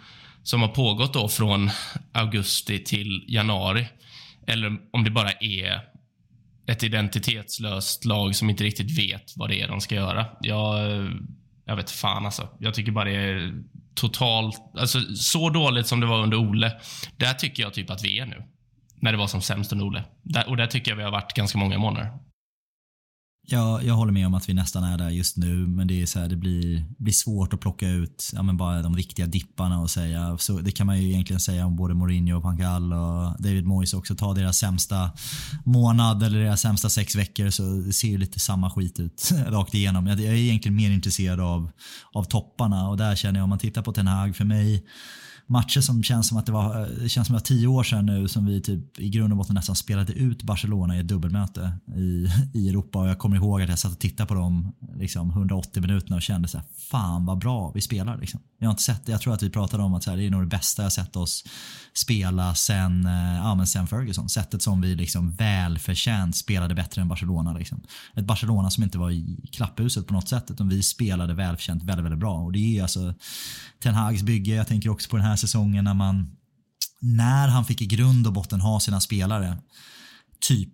som har pågått då från augusti till januari. Eller om det bara är ett identitetslöst lag som inte riktigt vet vad det är de ska göra. Jag, jag vet fan alltså. Jag tycker bara det är totalt... Alltså, så dåligt som det var under Ole, där tycker jag typ att vi är nu. När det var som sämst under Ole. Där, och där tycker jag vi har varit ganska många månader. Ja, jag håller med om att vi nästan är där just nu, men det, är så här, det blir, blir svårt att plocka ut ja, men bara de riktiga dipparna och säga. Så det kan man ju egentligen säga om både Mourinho, och Pankal och David Moyes också. Ta deras sämsta månad eller deras sämsta sex veckor så det ser ju lite samma skit ut rakt igenom. Jag, jag är egentligen mer intresserad av, av topparna och där känner jag om man tittar på Ten Hag för mig matcher som känns som att det var, det känns som att tio år sedan nu som vi typ i grund och botten nästan spelade ut Barcelona i ett dubbelmöte i, i Europa och jag kommer ihåg att jag satt och tittade på dem liksom 180 minuterna och kände så här, fan vad bra vi spelar. Liksom. Jag har inte sett det. Jag tror att vi pratade om att så här, det är nog det bästa jag sett oss spela sen, eh, ja, men sen Ferguson. Sättet som vi liksom välförtjänt spelade bättre än Barcelona. Liksom. Ett Barcelona som inte var i klapphuset på något sätt utan vi spelade välförtjänt väldigt, väldigt bra. Och det är alltså Ten Hags bygge. Jag tänker också på den här säsongen när man när han fick i grund och botten ha sina spelare. Typ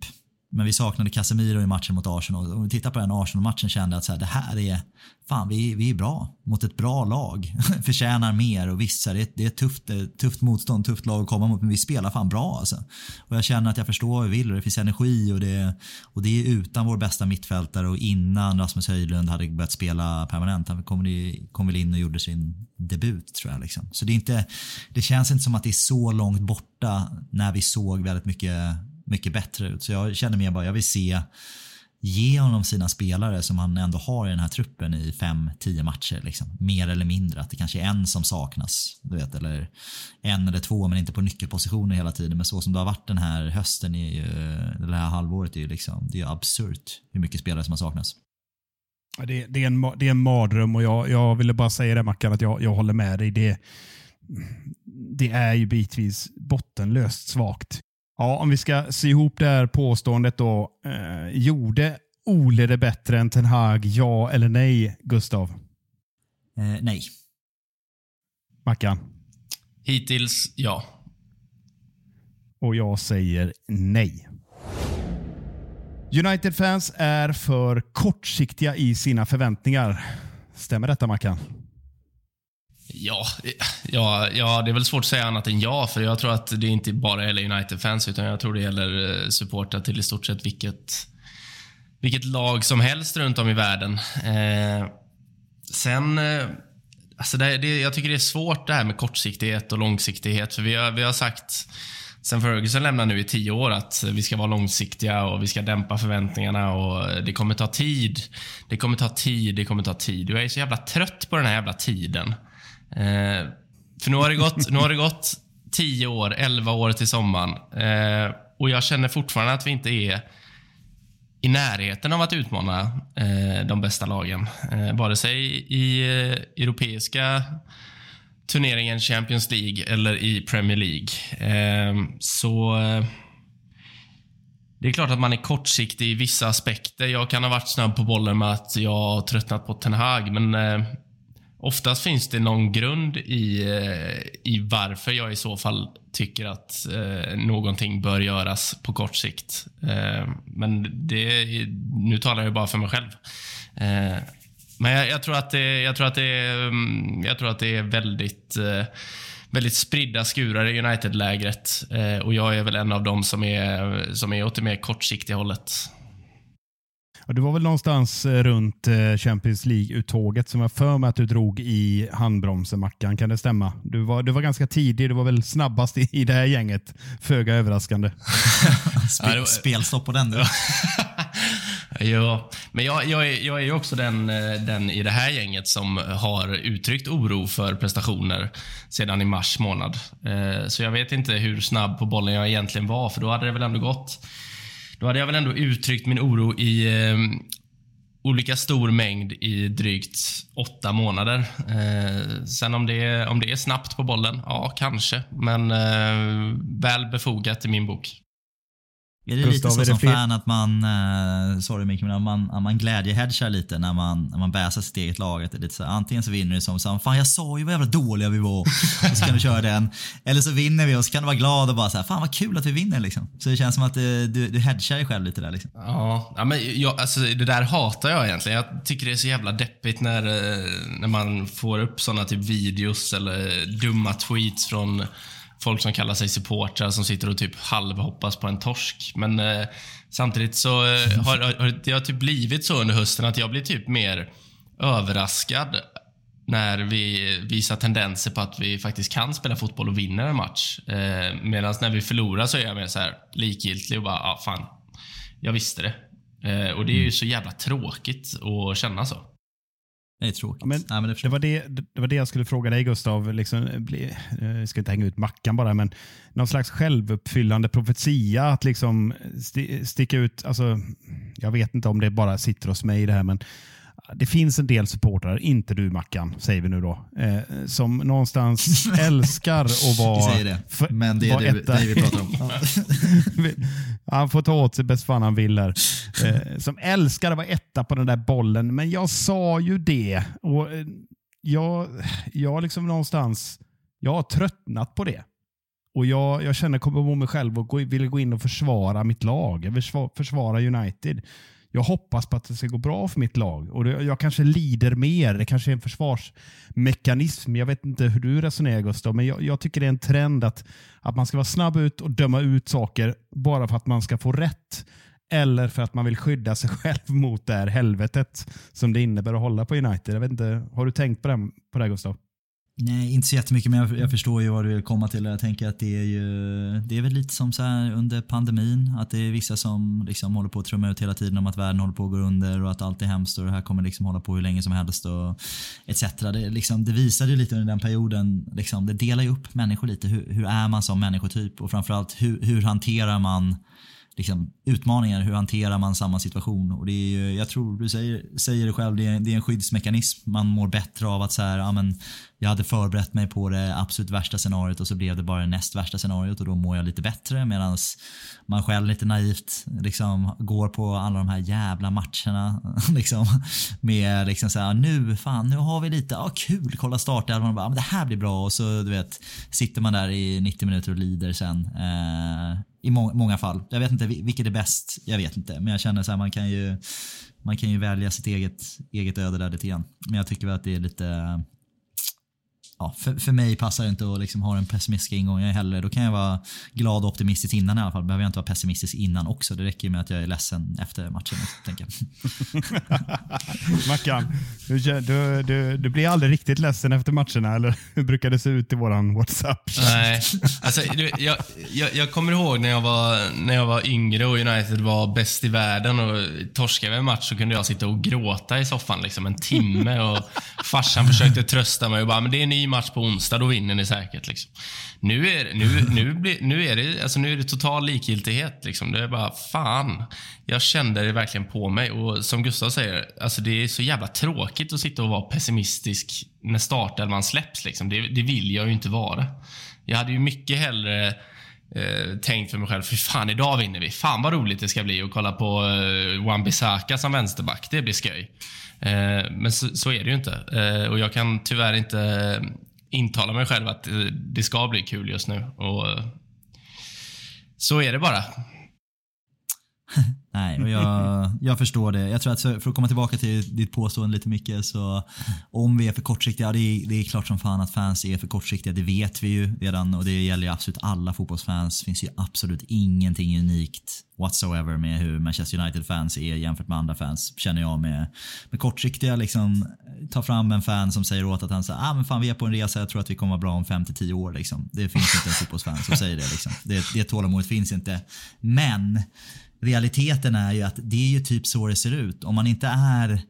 men vi saknade Casemiro i matchen mot Arsenal. Om vi tittar på den Arsenal-matchen kände jag att så här, det här är, fan vi, vi är bra mot ett bra lag. Förtjänar mer och visst, det, är, det är ett tufft, eh, tufft motstånd, tufft lag att komma mot, men vi spelar fan bra alltså. Och jag känner att jag förstår vad vi vill och det finns energi och det, och det är utan vår bästa mittfältare och innan Rasmus Höjlund hade börjat spela permanent. Han kom, kom väl in och gjorde sin debut tror jag. Liksom. Så det, är inte, det känns inte som att det är så långt borta när vi såg väldigt mycket mycket bättre ut. Så jag känner mer bara, jag vill se ge honom sina spelare som han ändå har i den här truppen i 5-10 matcher. Liksom. Mer eller mindre. Att det kanske är en som saknas. Du vet, eller en eller två men inte på nyckelpositioner hela tiden. Men så som det har varit den här hösten, är ju, eh, det här halvåret, är ju liksom, det är absurt hur mycket spelare som har saknats. Det, det, är, en, det är en mardröm och jag, jag ville bara säga det Mackan, att jag, jag håller med dig. Det, det är ju bitvis bottenlöst svagt. Ja, om vi ska se ihop det här påståendet då. Eh, gjorde Ole det bättre än Ten Hag, ja eller nej, Gustav? Eh, nej. Mackan? Hittills, ja. Och jag säger nej. United-fans är för kortsiktiga i sina förväntningar. Stämmer detta Mackan? Ja, ja, ja, det är väl svårt att säga annat än ja, för jag tror att det inte bara gäller United-fans, utan jag tror det gäller eh, supportrar till i stort sett vilket, vilket lag som helst runt om i världen. Eh, sen, eh, alltså det, det, jag tycker det är svårt det här med kortsiktighet och långsiktighet, för vi har, vi har sagt sen Ferguson lämnade nu i tio år att vi ska vara långsiktiga och vi ska dämpa förväntningarna och det kommer ta tid. Det kommer ta tid, det kommer ta tid. Jag är så jävla trött på den här jävla tiden. Eh, för nu har, det gått, nu har det gått 10 år, 11 år till sommaren. Eh, och jag känner fortfarande att vi inte är i närheten av att utmana eh, de bästa lagen. Eh, vare sig i eh, europeiska turneringen Champions League eller i Premier League. Eh, så eh, det är klart att man är kortsiktig i vissa aspekter. Jag kan ha varit snabb på bollen med att jag har tröttnat på Ten Hag, men eh, Oftast finns det någon grund i, eh, i varför jag i så fall tycker att eh, någonting bör göras på kort sikt. Eh, men det, nu talar jag bara för mig själv. Eh, men jag, jag, tror att det, jag, tror att det, mm, jag tror att det är väldigt, eh, väldigt spridda skurar i United-lägret. Eh, och jag är väl en av dem som är, som är åt det mer kortsiktiga hållet. Och det var väl någonstans eh, runt eh, Champions League-uttåget som jag för mig att du drog i handbromsen, Mackan. Kan det stämma? Du var, du var ganska tidig. Du var väl snabbast i, i det här gänget. Föga överraskande. Spel, spelstopp på den du. ja, men jag, jag, är, jag är också den, eh, den i det här gänget som har uttryckt oro för prestationer sedan i mars månad. Så jag vet inte hur snabb på bollen jag egentligen var, för då hade det väl ändå gått då hade jag väl ändå uttryckt min oro i eh, olika stor mängd i drygt åtta månader. Eh, sen om det, är, om det är snabbt på bollen, ja kanske. Men eh, väl befogat i min bok. Är det Gustav, lite så som fan att man, uh, sorry Micke, men man, man glädjehedgar lite när man, när man bäsar sitt eget lag. Att det är lite så, antingen så vinner du som så, fan jag sa ju vad jävla dåliga vi var. och så kan du köra den. Eller så vinner vi och så kan du vara glad och bara så fan vad kul att vi vinner liksom. Så det känns som att du, du, du hedgar dig själv lite där liksom. Ja, ja men jag, alltså, det där hatar jag egentligen. Jag tycker det är så jävla deppigt när, eh, när man får upp såna typ videos eller dumma tweets från folk som kallar sig supportrar som sitter och typ halvhoppas på en torsk. Men eh, samtidigt så eh, har, har det har typ blivit så under hösten att jag blir typ mer överraskad när vi visar tendenser på att vi faktiskt kan spela fotboll och vinner en match. Eh, Medan när vi förlorar så är jag mer så här likgiltig och bara, ja ah, fan, jag visste det. Eh, och det är ju så jävla tråkigt att känna så. Det är tråkigt. men, Nej, men det, det, var det, det var det jag skulle fråga dig Gustav. Liksom, bli, jag ska inte hänga ut Mackan bara, men någon slags självuppfyllande profetia att liksom st sticka ut. Alltså, jag vet inte om det bara sitter hos mig det här, men det finns en del supportrar, inte du Mackan, säger vi nu då, eh, som någonstans älskar att vara... Vi säger det, men det är det, det vi pratar om. han får ta åt sig bäst fan han vill här. Eh, som älskar att vara etta på den där bollen, men jag sa ju det. Och eh, jag, jag liksom någonstans, jag har tröttnat på det. Och jag, jag känner, kommer på mig själv och vill gå in och försvara mitt lag. Jag försvara United jag hoppas på att det ska gå bra för mitt lag. Och det, jag kanske lider mer. Det kanske är en försvarsmekanism. Jag vet inte hur du resonerar Gustav, men jag, jag, tycker det är en trend att, att man ska vara snabb ut och döma ut saker bara för att man ska få rätt. Eller för att man vill skydda sig själv mot det här helvetet som det innebär att hålla på United. Jag vet inte, har du tänkt på det, på det Gustav? Nej, inte så jättemycket, men jag, jag förstår ju vad du vill komma till. Jag tänker att det är ju, det är väl lite som så under pandemin, att det är vissa som liksom håller på att trumma ut hela tiden om att världen håller på att gå under och att allt är hemskt och det här kommer liksom hålla på hur länge som helst och etc. Det, liksom, det visade ju lite under den perioden, liksom, det delar ju upp människor lite. Hur, hur är man som människotyp och framförallt hur, hur hanterar man liksom, utmaningar. Hur hanterar man samma situation? Och det är, jag tror, du säger, säger det själv, det är, det är en skyddsmekanism. Man mår bättre av att så här, ja, men, jag hade förberett mig på det absolut värsta scenariot och så blev det bara det näst värsta scenariot och då mår jag lite bättre medan man själv lite naivt liksom går på alla de här jävla matcherna liksom med liksom så här, nu fan nu har vi lite, ja kul, kolla startelvan och bara, men det här blir bra och så du vet sitter man där i 90 minuter och lider sen. Eh, I må många fall. Jag vet inte vilket är bäst, jag vet inte. Men jag känner så här, man kan ju man kan ju välja sitt eget, eget öde där lite grann. Men jag tycker väl att det är lite ja, för, för mig passar det inte att liksom ha den pessimistiska ingången heller. Då kan jag vara glad och optimistisk innan i alla fall. Behöver jag inte vara pessimistisk innan också. Det räcker med att jag är ledsen efter matchen. Tänker jag. Mackan, du, du, du, du, blir aldrig riktigt ledsen efter matcherna, eller hur brukar det se ut i våran WhatsApp? Nej, alltså, du, jag, jag, jag, kommer ihåg när jag, var, när jag var yngre och United var bäst i världen och torskade vi en match så kunde jag sitta och gråta i soffan liksom en timme och farsan försökte trösta mig och bara, men det är en ny match på onsdag, då vinner ni säkert. Liksom. Nu, är, nu, nu, blir, nu, är det, alltså nu är det total likgiltighet. Liksom. Det är bara, fan. Jag kände det verkligen på mig. Och som Gustav säger, alltså det är så jävla tråkigt att sitta och vara pessimistisk när startelvan släpps. Liksom. Det, det vill jag ju inte vara. Jag hade ju mycket hellre eh, tänkt för mig själv, för fan idag vinner vi. Fan vad roligt det ska bli att kolla på eh, Wan-Bissaka som vänsterback. Det blir skoj. Eh, men så, så, är det ju inte. Eh, och jag kan tyvärr inte eh, intala mig själv att eh, det ska bli kul just nu. Och eh, så är det bara. Nej, och jag, jag förstår det. Jag tror att för att komma tillbaka till ditt påstående lite mycket så om vi är för kortsiktiga, det är, det är klart som fan att fans är för kortsiktiga. Det vet vi ju redan och det gäller ju absolut alla fotbollsfans. Det finns ju absolut ingenting unikt whatsoever med hur Manchester United-fans är jämfört med andra fans, känner jag med, med kortsiktiga liksom, ta fram en fan som säger åt att han säger ah, men fan vi är på en resa, jag tror att vi kommer vara bra om 5-10 år. Liksom. Det finns inte en fotbollsfan som säger det. Liksom. Det, det tålamodet finns inte. Men realiteten är ju att det är ju typ så det ser ut. Om man inte är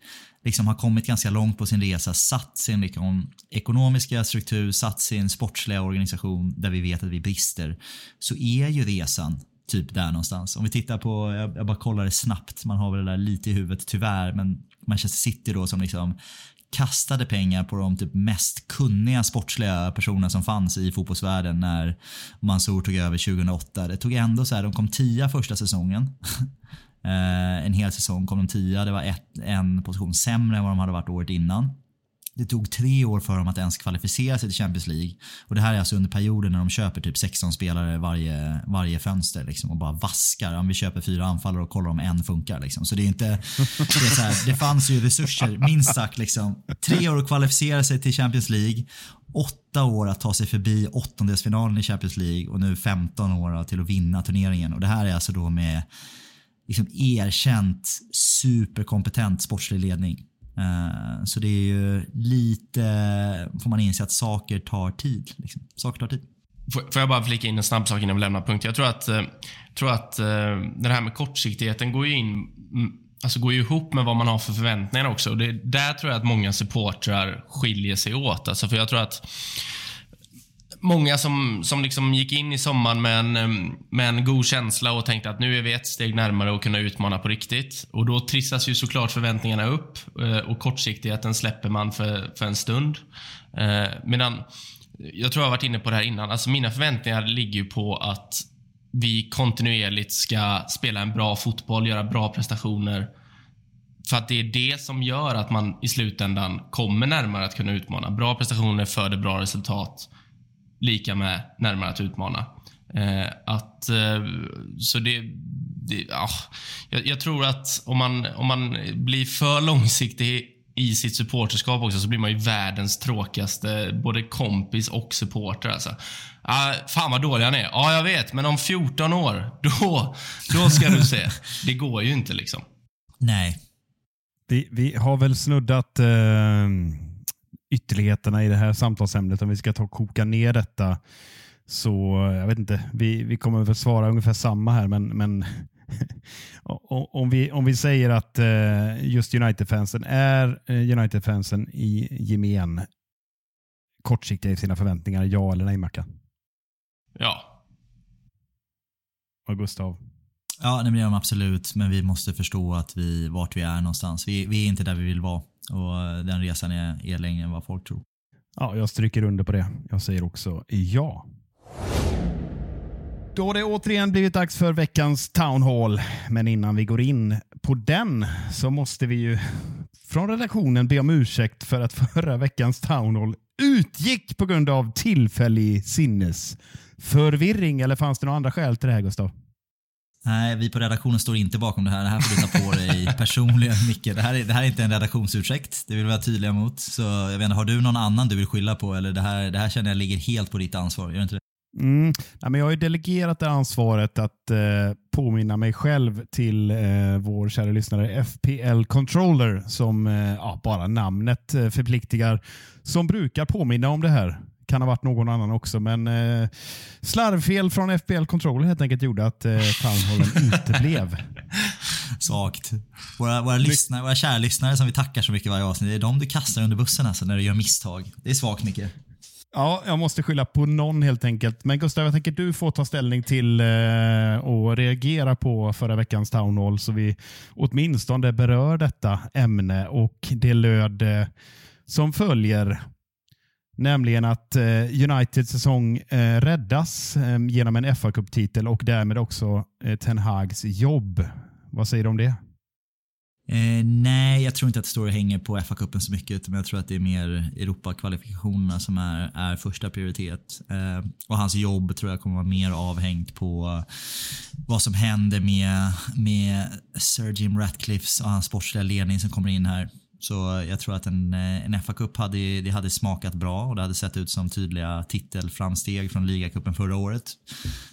liksom har kommit ganska långt på sin resa, satt sin liksom, ekonomiska struktur, satt sin sportsliga organisation där vi vet att vi brister, så är ju resan typ där någonstans. Om vi tittar på, jag, jag bara kollar det snabbt, man har väl det där lite i huvudet tyvärr, men Manchester City då som liksom kastade pengar på de typ mest kunniga sportsliga personerna som fanns i fotbollsvärlden när Mansour tog över 2008. Det tog ändå så här, de kom tia första säsongen. Eh, en hel säsong kom de tia, det var ett, en position sämre än vad de hade varit året innan. Det tog tre år för dem att ens kvalificera sig till Champions League. Och det här är alltså under perioden när de köper typ 16 spelare varje, varje fönster liksom, och bara vaskar. Om vi köper fyra anfallare och kollar om en funkar. Liksom. Så det är inte... Det, är så här, det fanns ju resurser, minst sagt. Liksom. Tre år att kvalificera sig till Champions League. Åtta år att ta sig förbi åttondelsfinalen i Champions League och nu 15 år till att vinna turneringen. Och det här är alltså då med liksom erkänt superkompetent sportslig ledning. Eh, så det är ju lite, får man inse att saker tar tid. Liksom. Saker tar tid. Får jag bara flika in en snabb sak innan vi lämnar punkt. Jag tror att, eh, tror att eh, det här med kortsiktigheten går ju in mm, Alltså går ju ihop med vad man har för förväntningar också. Det, där tror jag att många supportrar skiljer sig åt. Alltså för jag tror att många som, som liksom gick in i sommaren med en, med en god känsla och tänkte att nu är vi ett steg närmare att kunna utmana på riktigt. Och Då trissas ju såklart förväntningarna upp eh, och kortsiktigheten släpper man för, för en stund. Eh, medan, eh, jag tror jag har varit inne på det här innan, alltså mina förväntningar ligger ju på att vi kontinuerligt ska spela en bra fotboll, göra bra prestationer. För att det är det som gör att man i slutändan kommer närmare att kunna utmana. Bra prestationer föder bra resultat lika med närmare att utmana. Eh, att, eh, så det, det ja, jag, jag, tror att om man, om man blir för långsiktig i sitt supporterskap också så blir man ju världens tråkigaste både kompis och supporter. Alltså. Ah, fan vad dålig han är. Ja, jag vet, men om 14 år, då, då ska du se. Det går ju inte liksom. Nej. Vi, vi har väl snuddat eh ytterligheterna i det här samtalsämnet. Om vi ska ta och koka ner detta så jag vet inte, vi, vi kommer väl svara ungefär samma här, men, men om, vi, om vi säger att eh, just United-fansen är eh, United-fansen i gemen kortsiktiga i sina förväntningar, ja eller nej Mackan? Ja. Och Gustav? Ja, det gör de absolut, men vi måste förstå att vi, vart vi är någonstans. Vi, vi är inte där vi vill vara och eh, den resan är, är längre än vad folk tror. Ja, jag stryker under på det. Jag säger också ja. Då har det återigen blivit dags för veckans Town Hall. Men innan vi går in på den så måste vi ju från redaktionen be om ursäkt för att förra veckans Town Hall utgick på grund av tillfällig sinnesförvirring. Eller fanns det några andra skäl till det här, Gustav? Nej, vi på redaktionen står inte bakom det här. Det här får du ta på dig personligen, Micke. Det här, är, det här är inte en redaktionsursäkt. Det vill vi vara tydliga mot. Så jag vet inte, har du någon annan du vill skylla på? Eller det här, det här känner jag ligger helt på ditt ansvar. Gör det inte det? Mm. Ja, men jag har ju delegerat det ansvaret att eh, påminna mig själv till eh, vår kära lyssnare FPL Controller som eh, ja, bara namnet eh, förpliktigar. Som brukar påminna om det här. Kan ha varit någon annan också, men eh, slarvfel från FPL Controller helt enkelt gjorde att eh, Townhallen uteblev. Svagt. Våra, våra, lyssnare, våra kära lyssnare som vi tackar så mycket varje avsnitt, det är de du kastar under bussen alltså när du gör misstag. Det är svagt Micke. Ja, jag måste skylla på någon helt enkelt. Men Gustav, jag tänker du får ta ställning till eh, och reagera på förra veckans Town Hall så vi åtminstone berör detta ämne. Och Det löd eh, som följer. Nämligen att eh, Uniteds säsong eh, räddas eh, genom en fa Cup-titel och därmed också eh, Ten Hags jobb. Vad säger du om det? Eh, nej, jag tror inte att det står och hänger på FA-cupen så mycket. Utan jag tror att det är mer Europa-kvalifikationerna som är, är första prioritet. Eh, och hans jobb tror jag kommer vara mer avhängt på vad som händer med, med Sir Jim Ratcliffs och hans sportsliga ledning som kommer in här. Så eh, jag tror att en, eh, en FA-cup hade, det hade smakat bra och det hade sett ut som tydliga titelframsteg från ligacupen förra året.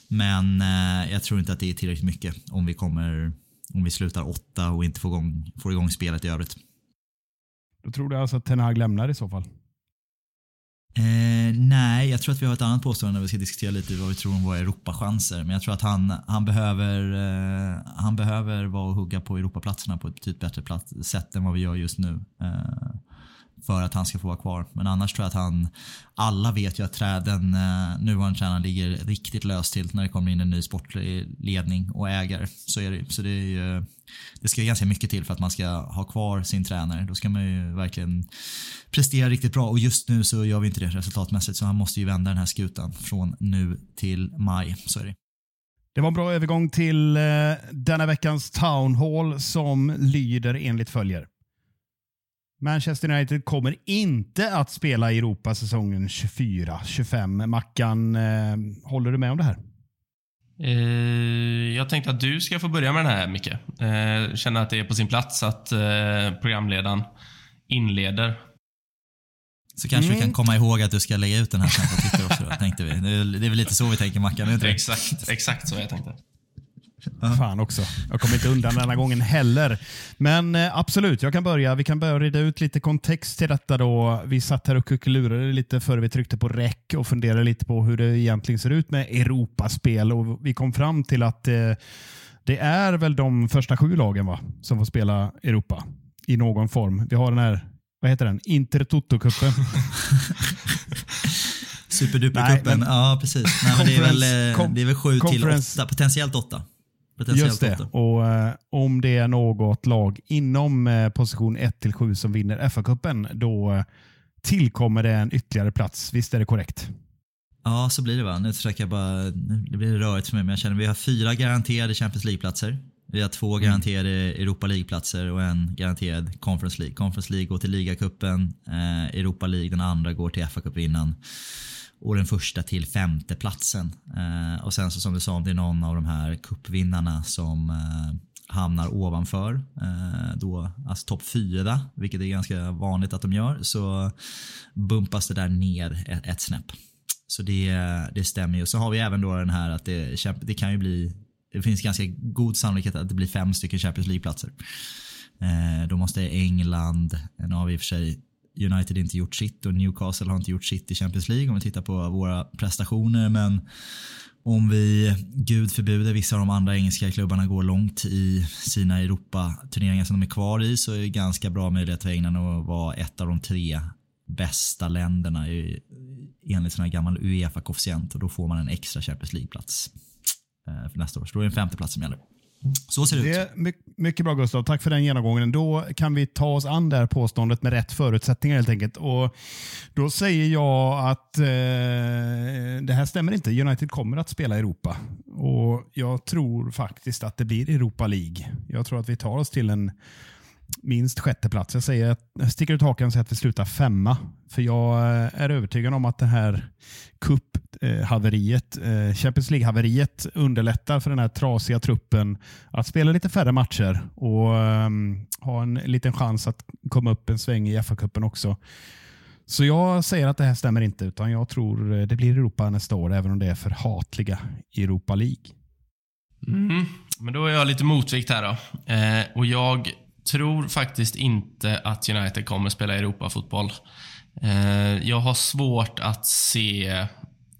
Men eh, jag tror inte att det är tillräckligt mycket om vi kommer om vi slutar åtta och inte får igång, får igång spelet i övrigt. Då tror du alltså att Ten Hag lämnar i så fall? Eh, nej, jag tror att vi har ett annat påstående när vi ska diskutera lite vad vi tror om våra Europachanser. Men jag tror att han, han, behöver, eh, han behöver vara och hugga på Europaplatserna på ett betydligt bättre plats, sätt än vad vi gör just nu. Eh, för att han ska få vara kvar. Men annars tror jag att han, alla vet ju att träden, eh, nuvarande tränaren ligger riktigt löst till när det kommer in en ny sportledning och ägare. Så är det Så det, är ju, eh, det ska ganska mycket till för att man ska ha kvar sin tränare. Då ska man ju verkligen prestera riktigt bra och just nu så gör vi inte det resultatmässigt så han måste ju vända den här skutan från nu till maj. Så är det. Det var en bra övergång till eh, denna veckans Town Hall som lyder enligt följer. Manchester United kommer inte att spela i Europa säsongen 24-25. Mackan, eh, håller du med om det här? Eh, jag tänkte att du ska få börja med den här, Micke. Eh, känner att det är på sin plats att eh, programledaren inleder. Så kanske mm. vi kan komma ihåg att du ska lägga ut den här sen på Twitter också då, tänkte vi. Det är, väl lite så vi tänker Mackan, inte Exakt, exakt så jag tänkte. Fan också. Jag kommer inte undan denna gången heller. Men eh, absolut, jag kan börja. Vi kan börja reda ut lite kontext till detta. då. Vi satt här och kuckelurade lite före vi tryckte på räck och funderade lite på hur det egentligen ser ut med Europaspel. Och vi kom fram till att eh, det är väl de första sju lagen va? som får spela Europa i någon form. Vi har den här, vad heter den? Intertoto-cupen. Superdupercupen, ja precis. Nej, men det, är väl, eh, det är väl sju till åtta, potentiellt åtta. Just det. Och, eh, om det är något lag inom eh, position 1-7 som vinner FA-cupen, då eh, tillkommer det en ytterligare plats. Visst är det korrekt? Ja, så blir det va. Nu försöker jag bara, det blir rörigt för mig, men jag känner att vi har fyra garanterade Champions League-platser. Vi har två mm. garanterade Europa League-platser och en garanterad Conference League. Conference League går till ligacupen, eh, Europa League den andra går till FA-cupen innan och den första till femte platsen. Eh, och sen så som du sa, om det är någon av de här kuppvinnarna som eh, hamnar ovanför, eh, då, alltså topp fyra, vilket är ganska vanligt att de gör, så bumpas det där ner ett, ett snäpp. Så det, det stämmer ju. Så har vi även då den här att det, det kan ju bli det finns ganska god sannolikhet att det blir fem stycken Champions League-platser. Eh, då måste England, nu har vi i och för sig United inte gjort sitt och Newcastle har inte gjort sitt i Champions League om vi tittar på våra prestationer. Men om vi, gud förbjuder, vissa av de andra engelska klubbarna går långt i sina Europa-turneringar som de är kvar i så är det ganska bra möjlighet för England att vara ett av de tre bästa länderna enligt sån här gammal Uefa-koefficient och då får man en extra Champions League-plats eh, för nästa år. Så då är det en femte plats som gäller. Så ser det, Det ut. my- mycket bra Gustav, tack för den genomgången. Då kan vi ta oss an det här påståendet med rätt förutsättningar helt enkelt. Och då säger jag att eh, det här stämmer inte. United kommer att spela i Europa. Och Jag tror faktiskt att det blir Europa League. Jag tror att vi tar oss till en minst sjätte plats. Jag, säger jag sticker ut hakan och säger att vi slutar femma. För jag eh, är övertygad om att det här cup-haveriet, eh, eh, Champions League-haveriet underlättar för den här trasiga truppen att spela lite färre matcher och ehm, ha en liten chans att komma upp en sväng i FA-cupen också. Så jag säger att det här stämmer inte, utan jag tror det blir Europa nästa år, även om det är för hatliga Europa League. Mm. Men då är jag lite motvikt här då. Eh, och jag tror faktiskt inte att United kommer spela Europafotboll. Eh, jag har svårt att se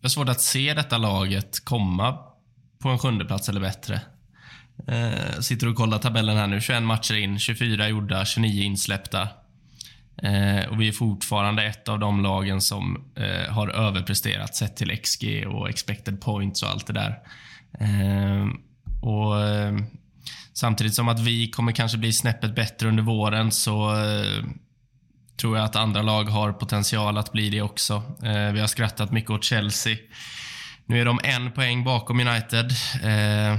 jag har svårt att se detta laget komma på en sjunde plats eller bättre. Eh, sitter och kollar tabellen här nu. 21 matcher in, 24 gjorda, 29 insläppta. Eh, och vi är fortfarande ett av de lagen som eh, har överpresterat sett till XG och expected points och allt det där. Eh, och eh, Samtidigt som att vi kommer kanske bli snäppet bättre under våren så eh, tror jag att andra lag har potential att bli det också. Eh, vi har skrattat mycket åt Chelsea. Nu är de en poäng bakom United eh,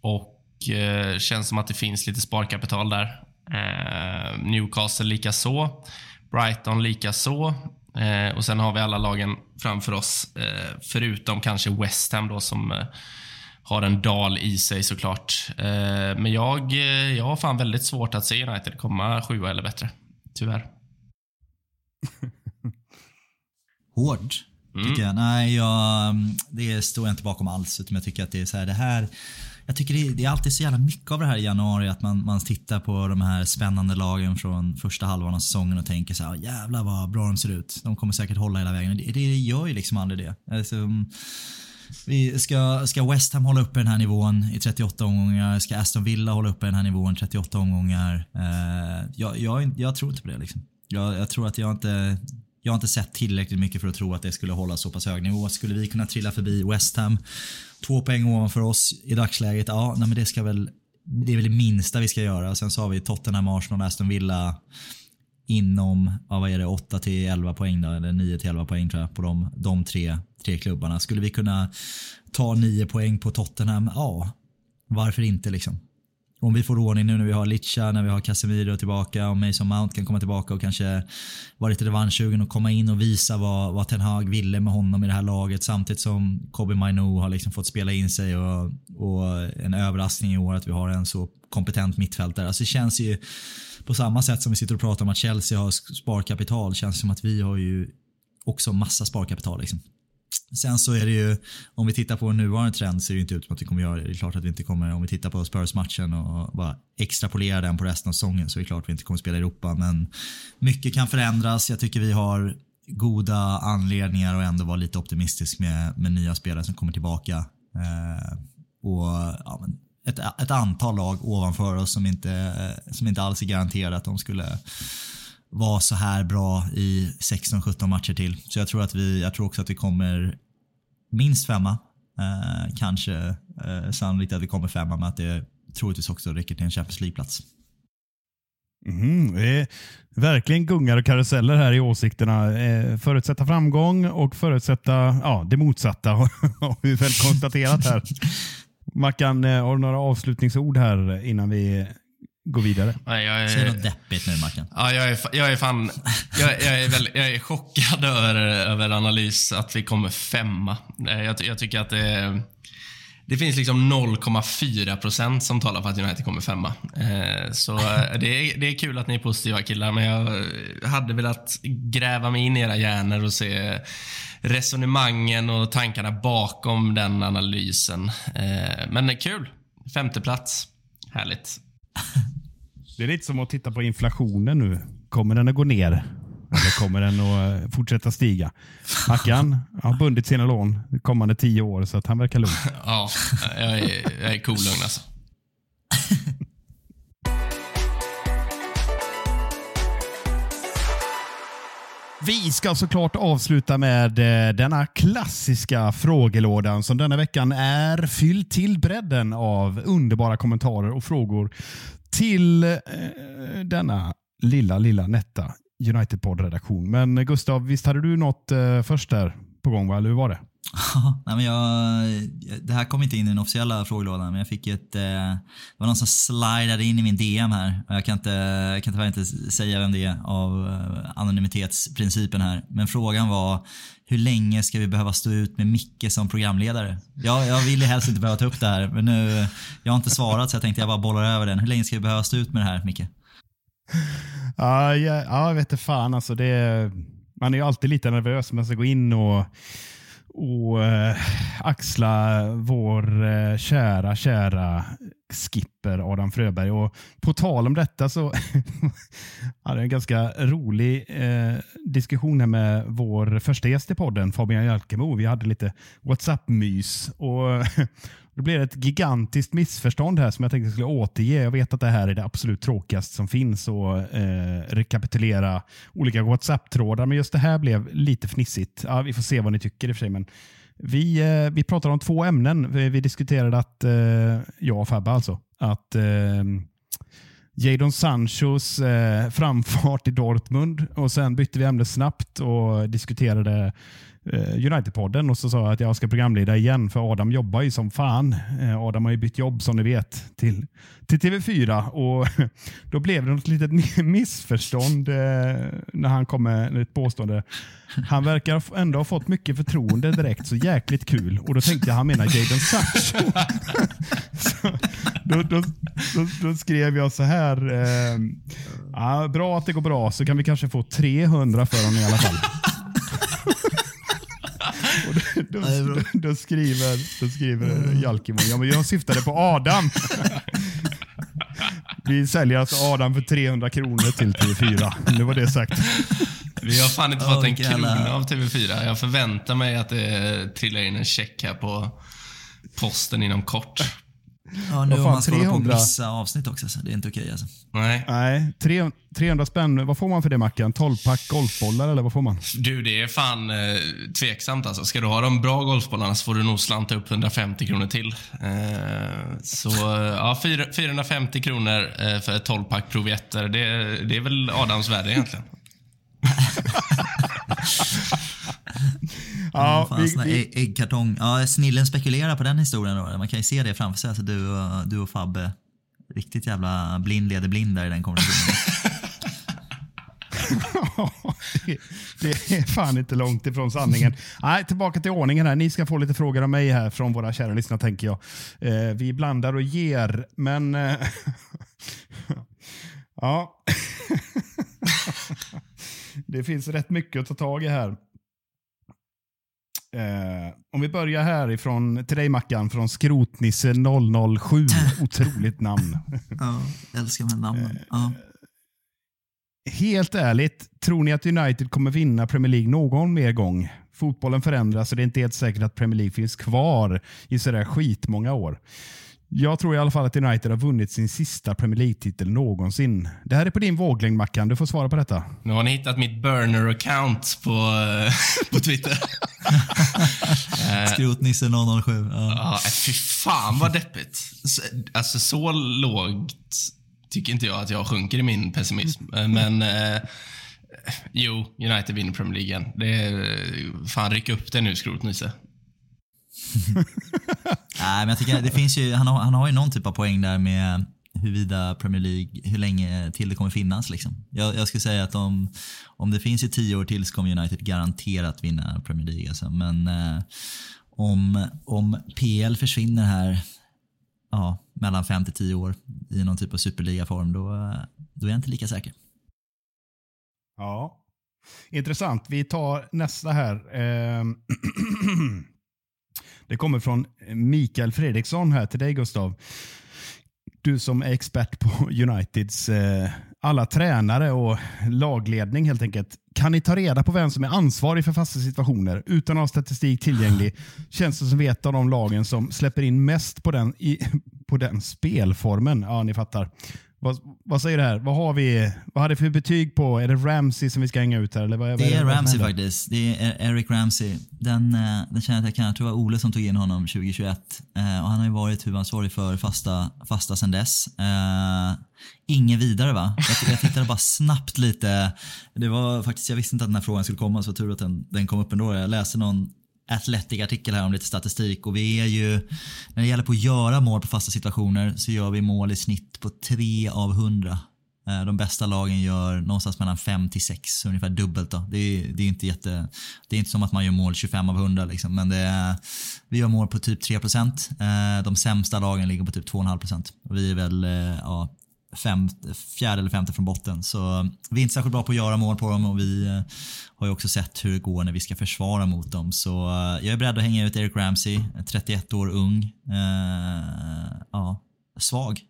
och eh, känns som att det finns lite sparkapital där. Eh, Newcastle lika så. Brighton lika så. Eh, och sen har vi alla lagen framför oss, eh, förutom kanske West Ham då som eh, har en dal i sig såklart. Eh, men jag, eh, jag har fan väldigt svårt att se United komma sjua eller bättre. Tyvärr. Hård, tycker jag. Nej, jag, det står jag inte bakom alls. Utan jag tycker att det är så här, det här jag tycker det det är alltid så jävla mycket av det här i januari att man, man tittar på de här spännande lagen från första halvan av säsongen och tänker så här, jävlar vad bra de ser ut. De kommer säkert hålla hela vägen. Det, det gör ju liksom aldrig det. Alltså, vi ska, ska West Ham hålla uppe den här nivån i 38 omgångar? Ska Aston Villa hålla uppe den här nivån i 38 omgångar? Eh, jag, jag, jag tror inte på det. Liksom. Jag, jag tror att jag inte jag har inte sett tillräckligt mycket för att tro att det skulle hålla så pass hög nivå. Skulle vi kunna trilla förbi West Ham, två poäng ovanför oss i dagsläget, ja, nej, men det ska väl det är väl det minsta vi ska göra. Sen så har vi Tottenham, Arsenal, Aston Villa inom, ja, vad är det, 8 till 11 poäng då, eller 9 till 11 poäng tror jag på de, de tre, tre klubbarna. Skulle vi kunna ta 9 poäng på Tottenham? Ja, varför inte liksom? Om vi får ordning nu när vi har Licha, när vi har Casemiro tillbaka och Mason Mount kan komma tillbaka och kanske vara lite revanschsugen och komma in och visa vad, vad Ten Hag ville med honom i det här laget samtidigt som Kobe Mainu har liksom fått spela in sig och, och en överraskning i år att vi har en så kompetent mittfältare. Alltså det känns ju på samma sätt som vi sitter och pratar om att Chelsea har sparkapital känns det som att vi har ju också massa sparkapital. Liksom. Sen så är det ju, om vi tittar på en nuvarande trend ser det ju inte ut som att vi kommer göra det. Det är klart att vi inte kommer, om vi tittar på Spurs-matchen och bara extrapolerar den på resten av säsongen så är det klart att vi inte kommer spela i Europa. Men mycket kan förändras. Jag tycker vi har goda anledningar att ändå vara lite optimistisk med, med nya spelare som kommer tillbaka. Eh, och ja, men ett, ett antal lag ovanför oss som inte, som inte alls är garanterade att de skulle vara så här bra i 16-17 matcher till. Så jag tror, att vi, jag tror också att vi kommer minst femma. Eh, kanske eh, sannolikt att vi kommer femma men att det troligtvis också räcker till en Champions League-plats. Mm, det är verkligen gungar och karuseller här i åsikterna. Eh, förutsätta framgång och förutsätta ja, det motsatta har vi väl konstaterat här. Mackan, eh, har du några avslutningsord här innan vi går vidare? Nej, jag Säg är, något deppigt nu Mackan. ja, jag är, jag är fan... Jag, jag, är väl, jag är chockad över, över analys att vi kommer femma. Eh, Jag, jag tycker att det... Det finns liksom 0,4 procent som talar för att United kommer femma. Eh, Så eh, det är, det är kul att ni är positiva killar, men jag hade velat gräva mig in i era hjärnor och se resonemangen och tankarna bakom den analysen. Men kul. Femte plats. Härligt. Det är lite som att titta på inflationen nu. Kommer den att gå ner? Eller kommer den att eh, fortsätta stiga? Mackan har bundit sina lån de kommande tio år så att han verkar lugn. Ja, jag är, jag är cool lugn alltså. Vi ska såklart avsluta med eh, denna klassiska frågelådan som denna veckan är fylld till bredden av underbara kommentarer och frågor till eh, denna lilla, lilla nätta United-poddredaktion. Men Gustav, visst hade du något eh, först där på gång, va? eller hur var det? Nej, men jag, det här kom inte in i den officiella frågelådan, men jag fick ett... Eh, det var någon som slidade in i min DM här. Jag kan, inte, jag kan tyvärr inte säga vem det är av eh, anonymitetsprincipen här. Men frågan var, hur länge ska vi behöva stå ut med Micke som programledare? Jag, jag ville helst inte behöva ta upp det här, men nu... Jag har inte svarat så jag tänkte jag bara bollar över den. Hur länge ska vi behöva stå ut med det här, Micke? Ja, ja, ja jag vet inte fan alltså. Det, man är ju alltid lite nervös när man ska gå in och och eh, axla vår eh, kära, kära skipper Adam Fröberg. Och på tal om detta så hade jag en ganska rolig eh, diskussion här med vår första gäst i podden, Fabian Jalkemo. Vi hade lite WhatsApp-mys. Och Det blev ett gigantiskt missförstånd här som jag tänkte jag skulle återge. Jag vet att det här är det absolut tråkigaste som finns att eh, rekapitulera olika WhatsApp-trådar, men just det här blev lite fnissigt. Ja, vi får se vad ni tycker i och för sig. Men vi, eh, vi pratar om två ämnen. Vi, vi diskuterade att, eh, jag och Fabbe alltså, att eh, Jadon Sanchos eh, framfart i Dortmund och sen bytte vi ämne snabbt och diskuterade Eh, United-podden och så sa jag att jag ska programleda igen för Adam jobbar ju som fan. Eh, Adam har ju bytt jobb som ni vet till, till TV4 och då blev det något litet missförstånd eh, när han kom med ett påstående. Han verkar ändå ha fått mycket förtroende direkt, så jäkligt kul. Och då tänkte jag han menar Jadon Sancho. då, då, då, då, skrev jag så här. Eh, ja, bra att det går bra, så kan vi kanske få 300 för honom i alla fall. Då, då, då, skriver, då skriver mm. Jalkimo, ja men jag syftade på Adam. Vi säljer alltså Adam för 300 kronor till TV4. Nu var det sagt. Vi har fan inte fått en krona av TV4. Jag förväntar mig att det trillar in en check här på posten inom kort. Ja, nu om man ska 300... på missa avsnitt också, så det är inte okej alltså. Nej. Nej, 300 spänn. Vad får man för det Mackan? 12-pack golfbollar eller vad får man? Du, det är fan eh, tveksamt alltså. Ska du ha de bra golfbollarna så får du nog slanta upp 150 kronor till. Eh, så ja, 450 kronor eh, för ett 12-pack provetter. Det, det är väl Adams värde egentligen. ja, fan, vi, vi... Äggkartong. Ja, snillen spekulerar på den historien då. Man kan ju se det framför sig. Alltså, du, och, du och Fabbe. Riktigt jävla blind leder blind där i den konversationen. det är fan inte långt ifrån sanningen. Nej, tillbaka till ordningen här. Ni ska få lite frågor av mig här från våra kära lyssnare tänker jag. Eh, vi blandar och ger, men... Eh, ja. det finns rätt mycket att ta tag i här. Eh, om vi börjar härifrån, till dig Mackan, från Skrotnisse 007. Otroligt namn. ja, älskar här namnen. Ja. Helt ärligt, tror ni att United kommer vinna Premier League någon mer gång? Fotbollen förändras och det är inte helt säkert att Premier League finns kvar i sådär skitmånga år. Jag tror i alla fall att United har vunnit sin sista Premier League-titel någonsin. Det här är på din våglängd Mackan, du får svara på detta. Nu har ni hittat mitt burner-account på, på Twitter. Skrotnisse 007. Ja. ja, fy fan vad deppigt. Alltså så lågt tycker inte jag att jag sjunker i min pessimism. Men eh, jo, United vinner Premier League igen. Det är, fan, ryck upp det nu, Skrotnisse. Nej, men jag tycker det finns ju, han, har, han har ju någon typ av poäng där med huruvida Premier League, hur länge till det kommer finnas. Liksom. Jag, jag skulle säga att om, om det finns i tio år till så kommer United garanterat vinna Premier League. Alltså. Men eh, om, om PL försvinner här ja, mellan fem till tio år i någon typ av superligaform, då, då är jag inte lika säker. Ja, intressant. Vi tar nästa här. Eh, Det kommer från Mikael Fredriksson här till dig Gustav. Du som är expert på Uniteds eh, alla tränare och lagledning helt enkelt. Kan ni ta reda på vem som är ansvarig för fasta situationer utan att ha statistik tillgänglig? Känns det som vi ett av de lagen som släpper in mest på den, i, på den spelformen. Ja, ni fattar. Vad, vad säger du här? Vad har vi? Vad hade vi för betyg på? Är det Ramsey som vi ska hänga ut här? Eller vad, vad Det är vad som Ramsey händer? faktiskt. Det är Eric Ramsey. Den, eh, den känner jag att jag kan. Jag tror det var Ole som tog in honom 2021. Eh, och han har ju varit huvudansvarig för fasta, fasta sedan dess. Eh, ingen vidare va? Jag, jag tittade bara snabbt lite. Det var faktiskt, jag visste inte att den här frågan skulle komma så tur att den, den kom upp ändå. Jag läste någon Athletic-artikel här om lite statistik och vi är ju, när det gäller på att göra mål på fasta situationer så gör vi mål i snitt på 3 av 100. Eh, de bästa lagen gör någonstans mellan 5 till 6, ungefär dubbelt. Då. Det, är, det, är inte jätte, det är inte som att man gör mål 25 av 100, liksom, men det är, vi gör mål på typ 3 procent. Eh, de sämsta lagen ligger på typ 2,5 procent. Vi är väl eh, ja, fem, fjärde eller femte från botten. Så vi är inte särskilt bra på att göra mål på dem och vi eh, har ju också sett hur det går när vi ska försvara mot dem. Så eh, jag är beredd att hänga ut Eric Ramsey, 31 år ung. Eh, ja, svag.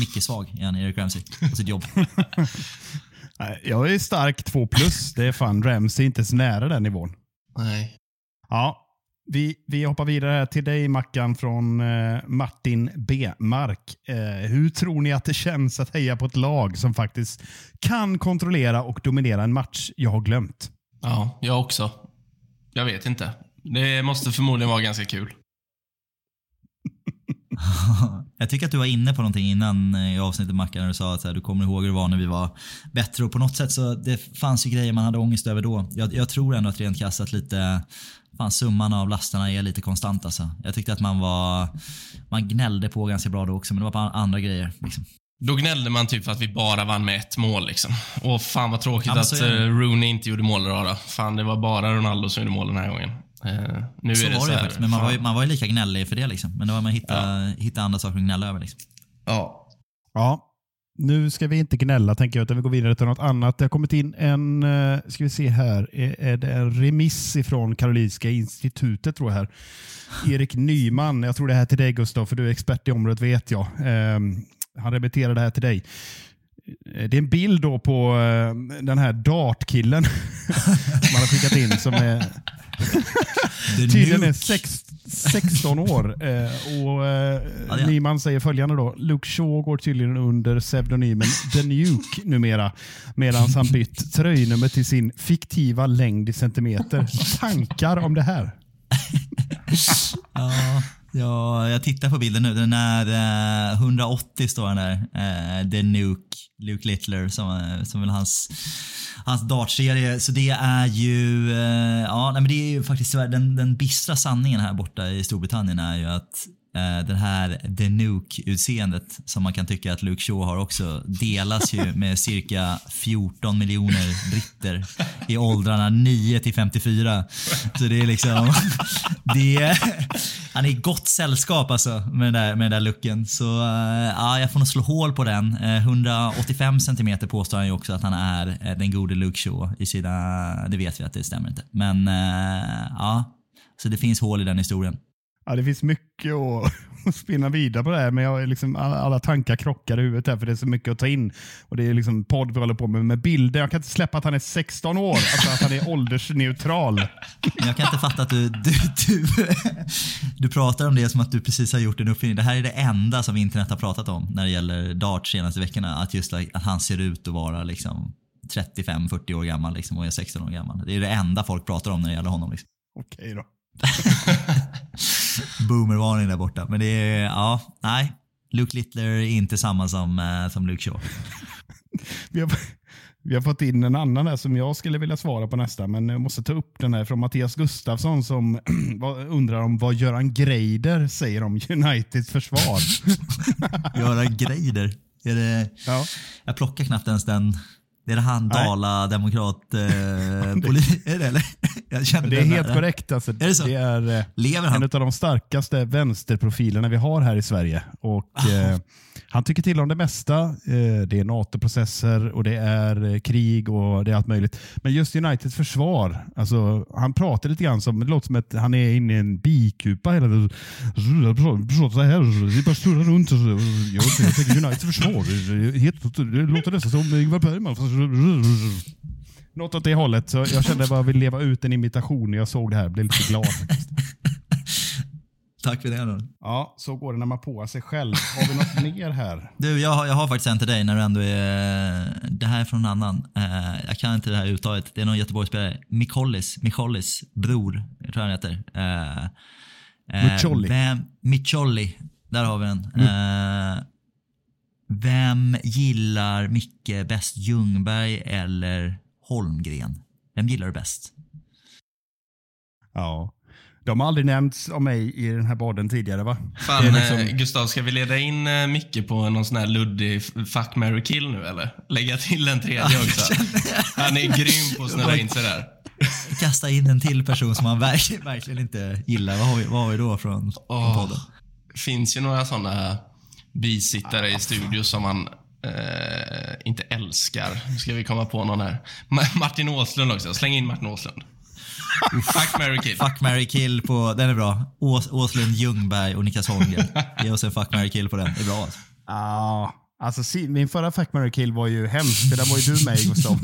Mycket svag är han, Eric Ramsey, på sitt jobb. Jag är stark 2 plus. Det är fan Ramsey inte så nära den nivån. Nej. Ja, vi, vi hoppar vidare till dig Mackan från eh, Martin B. Mark. Eh, hur tror ni att det känns att heja på ett lag som faktiskt kan kontrollera och dominera en match jag har glömt? Ja, jag också. Jag vet inte. Det måste förmodligen vara ganska kul. Jag tycker att du var inne på någonting innan eh, i avsnittet Mackan när du sa att här, du kommer ihåg hur det var när vi var bättre och på något sätt så det fanns ju grejer man hade ångest över då. Jag, jag tror ändå att rent krasst att lite Fan, summan av lasterna är lite konstant alltså. Jag tyckte att man var Man gnällde på ganska bra då också men det var på andra grejer. Liksom. Då gnällde man typ för att vi bara vann med ett mål. Liksom. Och fan vad tråkigt Ja, att eh, Rooney inte gjorde mål idag. Då. Fan, det var bara Ronaldo som gjorde mål den här gången. Eh, nu Så är det var så det här, faktiskt. Men man var, ju, man var ju lika gnällig för det liksom. Men då var man hitta, hitta andra saker att gnälla över liksom. Ja. Ja, nu ska vi inte gnälla tänker jag, utan vi går vidare till något annat. Det har kommit in en, eh, ska vi se här, är, det en remiss ifrån Karolinska institutet tror jag här. Erik Nyman, jag tror det här är till dig Gustav, för du är expert i området vet jag. Eh, han remitterar det här till dig. Det är en bild då på eh, den här dartkillen man har skickat in som är tydligen är sex, 16 år. Eh, och eh, Ja. Nyman säger följande då. Luke Shaw går tydligen under pseudonymen The Nuke numera. Medan han bytt tröjnummer till sin fiktiva längd i centimeter. Tankar om det här? Ja, ja, jag tittar på bilden nu. Den är eh, 180 står han där. Eh, The Nuke, Luke Littler som, eh, som väl hans, hans dartserie. Så det är ju, eh, ja nej, men det är ju faktiskt den, den bistra sanningen här borta i Storbritannien är ju att eh, det här The Nuke-utseendet som man kan tycka att Luke Shaw har också delas ju med cirka 14 miljoner britter i åldrarna 9 till 54. Så det är liksom, det är, han är i gott sällskap alltså med den där, med den där looken. Så eh, ja, jag får nog slå hål på den. Eh, 185 centimeter påstår han ju också att han är eh, den gode Luke Shaw i sina, det vet vi att det stämmer inte. Men eh, ja, så det finns hål i den historien. Ja, det finns mycket att, att spinna vidare på det här, men jag liksom, alla, alla tankar krockar i huvudet här, för det är så mycket att ta in. Och Det är liksom podd vi håller på med, med bilder. Jag kan inte släppa att han är 16 år, alltså att han är åldersneutral. Men jag kan inte fatta att du, du, du, du pratar om det som att du precis har gjort en uppfinning. Det här är det enda som internet har pratat om när det gäller Dart senaste veckorna. Att just att han ser ut att vara liksom 35-40 år gammal liksom, och är 16 år gammal. Det är det enda folk pratar om när det gäller honom. Liksom. Okej då. Boomervarning där borta. Men det är, ja, nej. Luke Littler är inte samma som, eh, som Luke Shaw. Vi har, vi har fått in en annan här som jag skulle vilja svara på nästa, men jag måste ta upp den här från Mattias Gustafsson som undrar om vad Göran Greider säger om Uniteds försvar. Göra Greider. Är det, ja. jag plockar knappt ens den. Det är det han Nej. Dala demokrat eh, poli- Är det eller? Jag kände Det är helt där. korrekt. Alltså, det så? Det är eh, Lever en han? av de starkaste vänsterprofilerna vi har här i Sverige. Och, eh, han tycker till om det mesta. Eh, det är NATO-processer och det är eh, krig och det är allt möjligt. Men just Uniteds försvar, alltså, han pratar lite grann som, det låter som att han är inne i en bikupa hela tiden. Så här, vi bara snurrar runt. Jag tänker Uniteds försvar, det är det låter nästan som Ingvar Bergman. Något åt det hållet. Så jag kände att jag ville leva ut en imitation när jag såg det här. Blev lite glad. faktiskt. Tack för det då. Ja, så går det när man påar sig själv. Har vi något mer här? Du, jag, har- jag har faktiskt en till dig när du ändå är... Det här är från en annan. Eh, jag kan inte det här uttalet. Det är någon Göteborgsspelare. Mikollis, Mikollis bror, jag tror han heter. Muccioli. Vem, Micholi. Där har vi den. Eh, vem gillar Micke bäst? Ljungberg eller Holmgren? Vem gillar du bäst? Ja. De har aldrig nämnts av mig i den här podden tidigare va? Fan, liksom- eh, Gustav, ska vi leda in eh, Micke på någon sån här luddig fuck, marry, kill nu eller? Lägga till en tredje också. Han är grym på att snurra in sig där. Kasta in en till person som man verkligen, verkligen inte gillar. Vad har vi, vad har vi då från, från Åh, podden? finns ju några sådana bisittare i studio som man eh, inte älskar. Nu ska vi komma på någon här. Ma- Martin Åslund också. Släng in Martin Åslund. fuck, marry, kill. Fuck, marry, kill på, den är bra. Ås, Åslund, Ljungberg och Niklas Holmgren. Ge oss en fuck, marry, kill på den. Det är bra alltså. Ja, alltså min förra Fuck, marry, kill var ju hemskt, där var ju du med Gustav.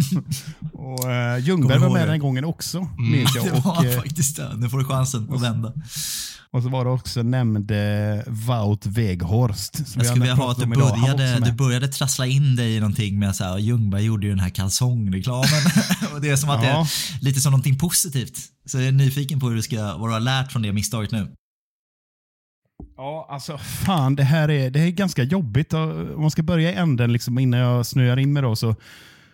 och uh, Ljungberg var med det. den gången också, minns jag. Det var Och, eh, faktiskt det. Nu får du chansen att vända. och så var det också nämnde Wout Weghorst. som Jag vi skulle vilja ha att du. Han började, du började trassla in dig i någonting med att Ljungberg gjorde ju den här kalsongreklamen. och det är som att det Ja. är lite som någonting positivt. Så jag är nyfiken på hur du ska, vad du har lärt från det misstaget nu. Ja, alltså fan, det här är, det här är ganska jobbigt. Om man ska börja i änden liksom, innan jag snöar in mig då. Så,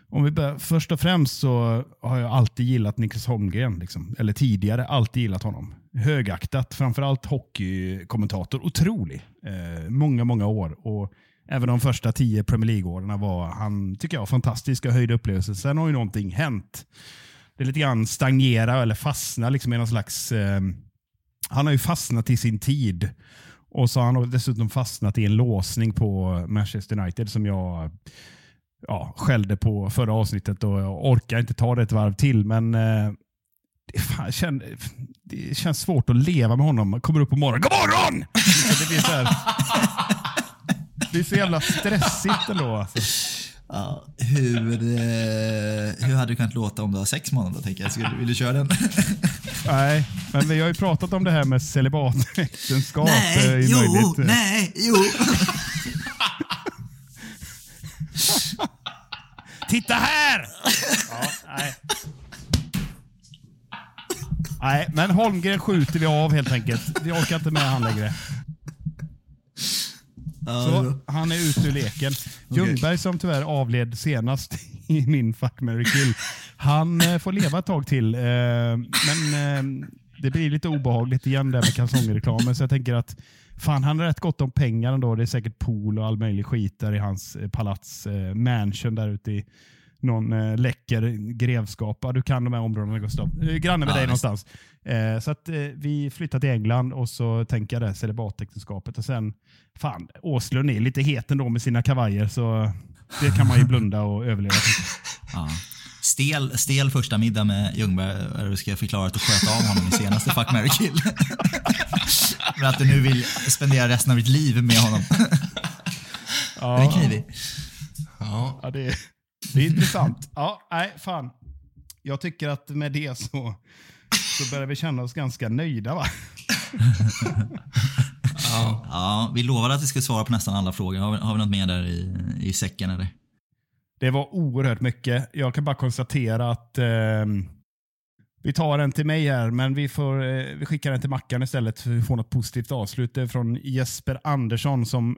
om vi börjar, först och främst så har jag alltid gillat Niklas Holmgren. Liksom, eller tidigare alltid gillat honom. Högaktat, framförallt hockeykommentator. Otrolig. Eh, många, många år. Och även de första tio Premier League-åren var han, tycker jag, fantastiska höjda upplevelser. Sen har ju någonting hänt. Det är lite grann stagnera eller fastna liksom, i någon slags... Eh, han har ju fastnat i sin tid. Och så har han dessutom fastnat i en låsning på Manchester United som jag ja, skällde på förra avsnittet och jag orkar inte ta det ett varv till. Men eh, det, fan, känn, det känns svårt att leva med honom. Man kommer upp på morgonen. God morgon! Det blir så, här, det är så jävla stressigt ändå. Alltså. Ja, hur, eh, hur hade du kunnat låta om du har sex då, tänker jag? Skulle, vill du köra den? Nej, men vi har ju pratat om det här med celibatäktenskap. eh, nej, är jo, möjligt. nej, jo. Titta här! Ja, nej. nej, men Holmgren skjuter vi av helt enkelt. Vi orkar inte med han längre. Så han är ute ur leken. Ljungberg som tyvärr avled senast i min Fuck, marry, kill. Han eh, får leva ett tag till. Eh, men eh, det blir lite obehagligt igen där med kalsongreklamen. Så jag tänker att fan, han har rätt gott om pengar ändå. Det är säkert pool och all möjlig skit där i hans palats mansion där ute i någon eh, läcker grevskap. Ja, du kan de här områdena Gustav. Eh, Granne med Ja, dig visst. någonstans. Eh, så att eh, vi flyttar till England och så tänker jag det celibatäktenskapet. Och sen, fan, Åslund är lite het ändå med sina kavajer så det kan man ju blunda och överleva. Ja. Stel, stel första middag med Ljungberg, du ska förklara att du sköt av honom i senaste Fuck, marry, kill. Men att du nu vill spendera resten av ditt liv med honom. Den är knivig. Ja. Ja, det, är, det är intressant. Ja, nej, fan. Jag tycker att med det så, så börjar vi känna oss ganska nöjda va? Ja. Ja, vi lovade att vi skulle svara på nästan alla frågor. Har vi, har vi något mer där i, i säcken eller? Det var oerhört mycket. Jag kan bara konstatera att ehm, vi tar en till mig här, men vi, får, eh, vi skickar den till Mackan istället för vi får något positivt avslut. Det är från Jesper Andersson som eh,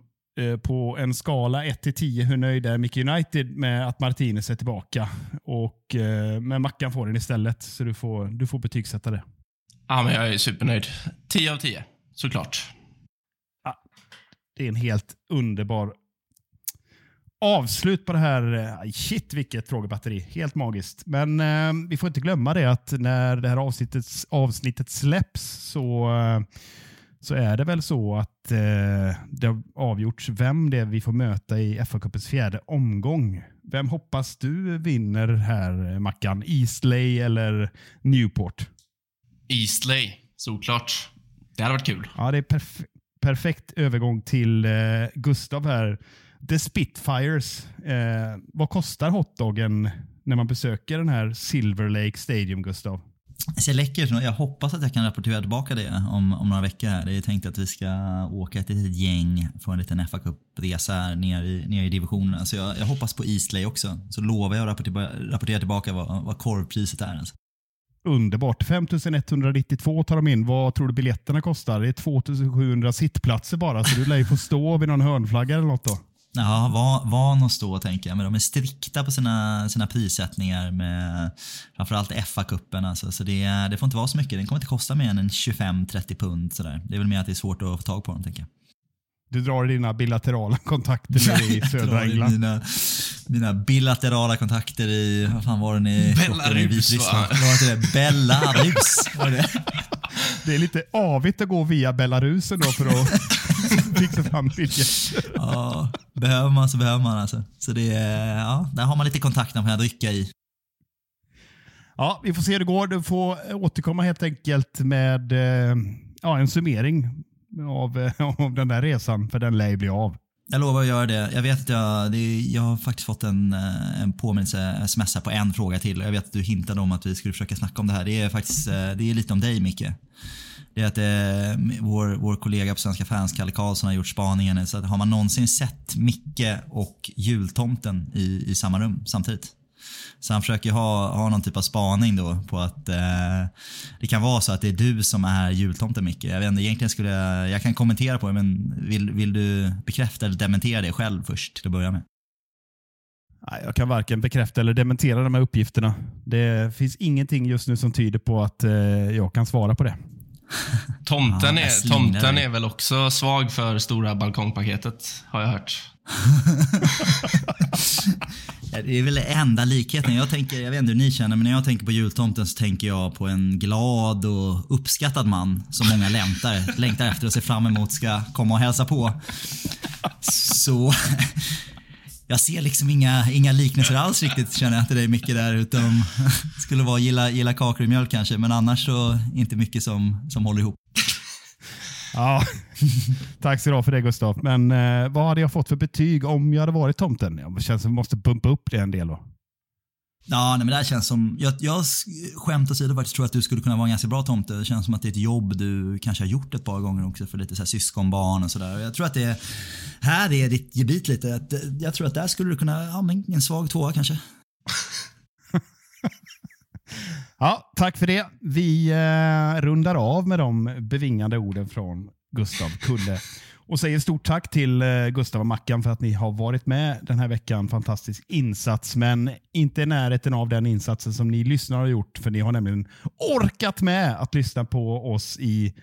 på en skala 1 till 10 hur nöjd är Micke United med att Martinez är tillbaka? Och, eh, men Mackan får den istället, så du får, du får betygsätta det. ja, men jag är supernöjd. 10 av 10, såklart. Det är en helt underbar avslut på det här. eh, Shit vilket frågebatteri. Helt magiskt. Men eh, vi får inte glömma det att när det här avsnittet, avsnittet släpps så, eh, så är det väl så att eh, det har avgjorts vem det är vi får möta i FA-cupens fjärde omgång. Vem hoppas du vinner här, Mackan? Eastley eller Newport? Eastley, såklart. Det hade varit kul. Ja, det är perf- perfekt övergång till eh, Gustav här. The Spitfires. Eh, vad kostar hotdoggen när man besöker den här Silver Lake Stadium, Gustav? Alltså, det ser läckert ut. Jag hoppas att jag kan rapportera tillbaka det om, om några veckor. här. Det är tänkt att vi ska åka ett litet gäng på en liten fa Cup-resa ner i, ner i divisionerna. Så jag, jag hoppas på Eastlay också. Så lovar jag att rapportera, rapportera tillbaka vad, vad korvpriset är. Alltså. Underbart. 5192 tar de in. Vad tror du biljetterna kostar? Det är 2700 sittplatser bara, så du lär ju få stå vid någon hörnflagga eller något då. Ja, van, van att stå tänker jag. Men de är strikta på sina, sina prissättningar med framförallt FA-cupen. Alltså. Så det, det får inte vara så mycket. Den kommer inte kosta mer än en 25-30 pund. Sådär. Det är väl mer att det är svårt att få tag på dem tänker jag. Du drar dina bilaterala kontakter i södra England. Mina, mina bilaterala kontakter i, vad fan var plockade i Belarus, va? Var inte det Belarus? Det? Det är lite avigt att gå via Belarus ändå för att fixa fram biljetter. Ja, behöver man så behöver man alltså. Så det, ja, där har man lite kontakt man kan dricka i. Ja, vi får se hur det går. Du får återkomma helt enkelt med eh, ja, en summering av, eh, av den där resan, för den lär ju bli av. Jag lovar att göra det. Jag vet att jag, det jag har faktiskt fått en, eh, en påminnelse, sms på en fråga till. Jag vet att du hintade om att vi skulle försöka snacka om det här. Det är faktiskt det är lite om dig Micke. Det är att eh, vår, vår kollega på Svenska fans, Kalle Karlsson, har gjort spaningen. Så att har man någonsin sett Micke och jultomten i, i samma rum samtidigt? Så han försöker ha, ha någon typ av spaning då på att eh, det kan vara så att det är du som är jultomten Micke. Jag vet inte, egentligen skulle jag, jag kan kommentera på det men vill, vill du bekräfta eller dementera det själv först till att börja med? Nej, Jag kan varken bekräfta eller dementera de här uppgifterna. Det finns ingenting just nu som tyder på att eh, jag kan svara på det. Tomten, Ja, är, tomten är väl också svag för stora balkongpaketet, har jag hört. Det är väl enda likheten. Jag, tänker, jag vet inte hur ni känner, men när jag tänker på jultomten så tänker jag på en glad och uppskattad man som många längtar, längtar efter och ser fram emot ska komma och hälsa på. Så jag ser liksom inga, inga liknelser alls riktigt känner jag till dig mycket där. Utom skulle vara gilla, gilla kakor och mjölk kanske, men annars så inte mycket som, som håller ihop. Ja, tack så du ha för det Gustav. Men eh, vad hade jag fått för betyg om jag hade varit tomten? Jag det känns som vi måste pumpa upp det en del då. Ja, nej, men det här känns som, jag, jag skämt åsido faktiskt tror att du skulle kunna vara en ganska bra tomte. Det känns som att det är ett jobb du kanske har gjort ett par gånger också för lite så här syskonbarn och sådär. Jag tror att det här är ditt gebit lite. Att, eh, jag tror att där skulle du kunna, ja men en svag tvåa kanske. Ja, tack för det. Vi eh, rundar av med de bevingade orden från Gustav Kulle och säger stort tack till eh, Gustav och Mackan för att ni har varit med den här veckan. Fantastisk insats, men inte i närheten av den insatsen som ni lyssnare har gjort, för ni har nämligen orkat med att lyssna på oss i,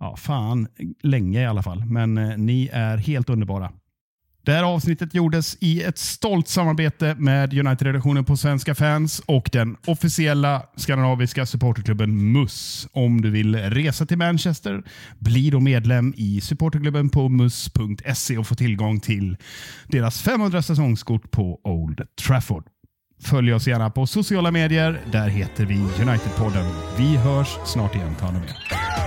ja, fan, länge i alla fall. Men eh, ni är helt underbara. Det här avsnittet gjordes i ett stolt samarbete med United-redaktionen på Svenska fans och den officiella skandinaviska supporterklubben MUS. Om du vill resa till Manchester, bli då medlem i supporterklubben på mus.se och få tillgång till deras 500 säsongskort på Old Trafford. Följ oss gärna på sociala medier. Där heter vi United-podden. Vi hörs snart igen. Ta hand om er.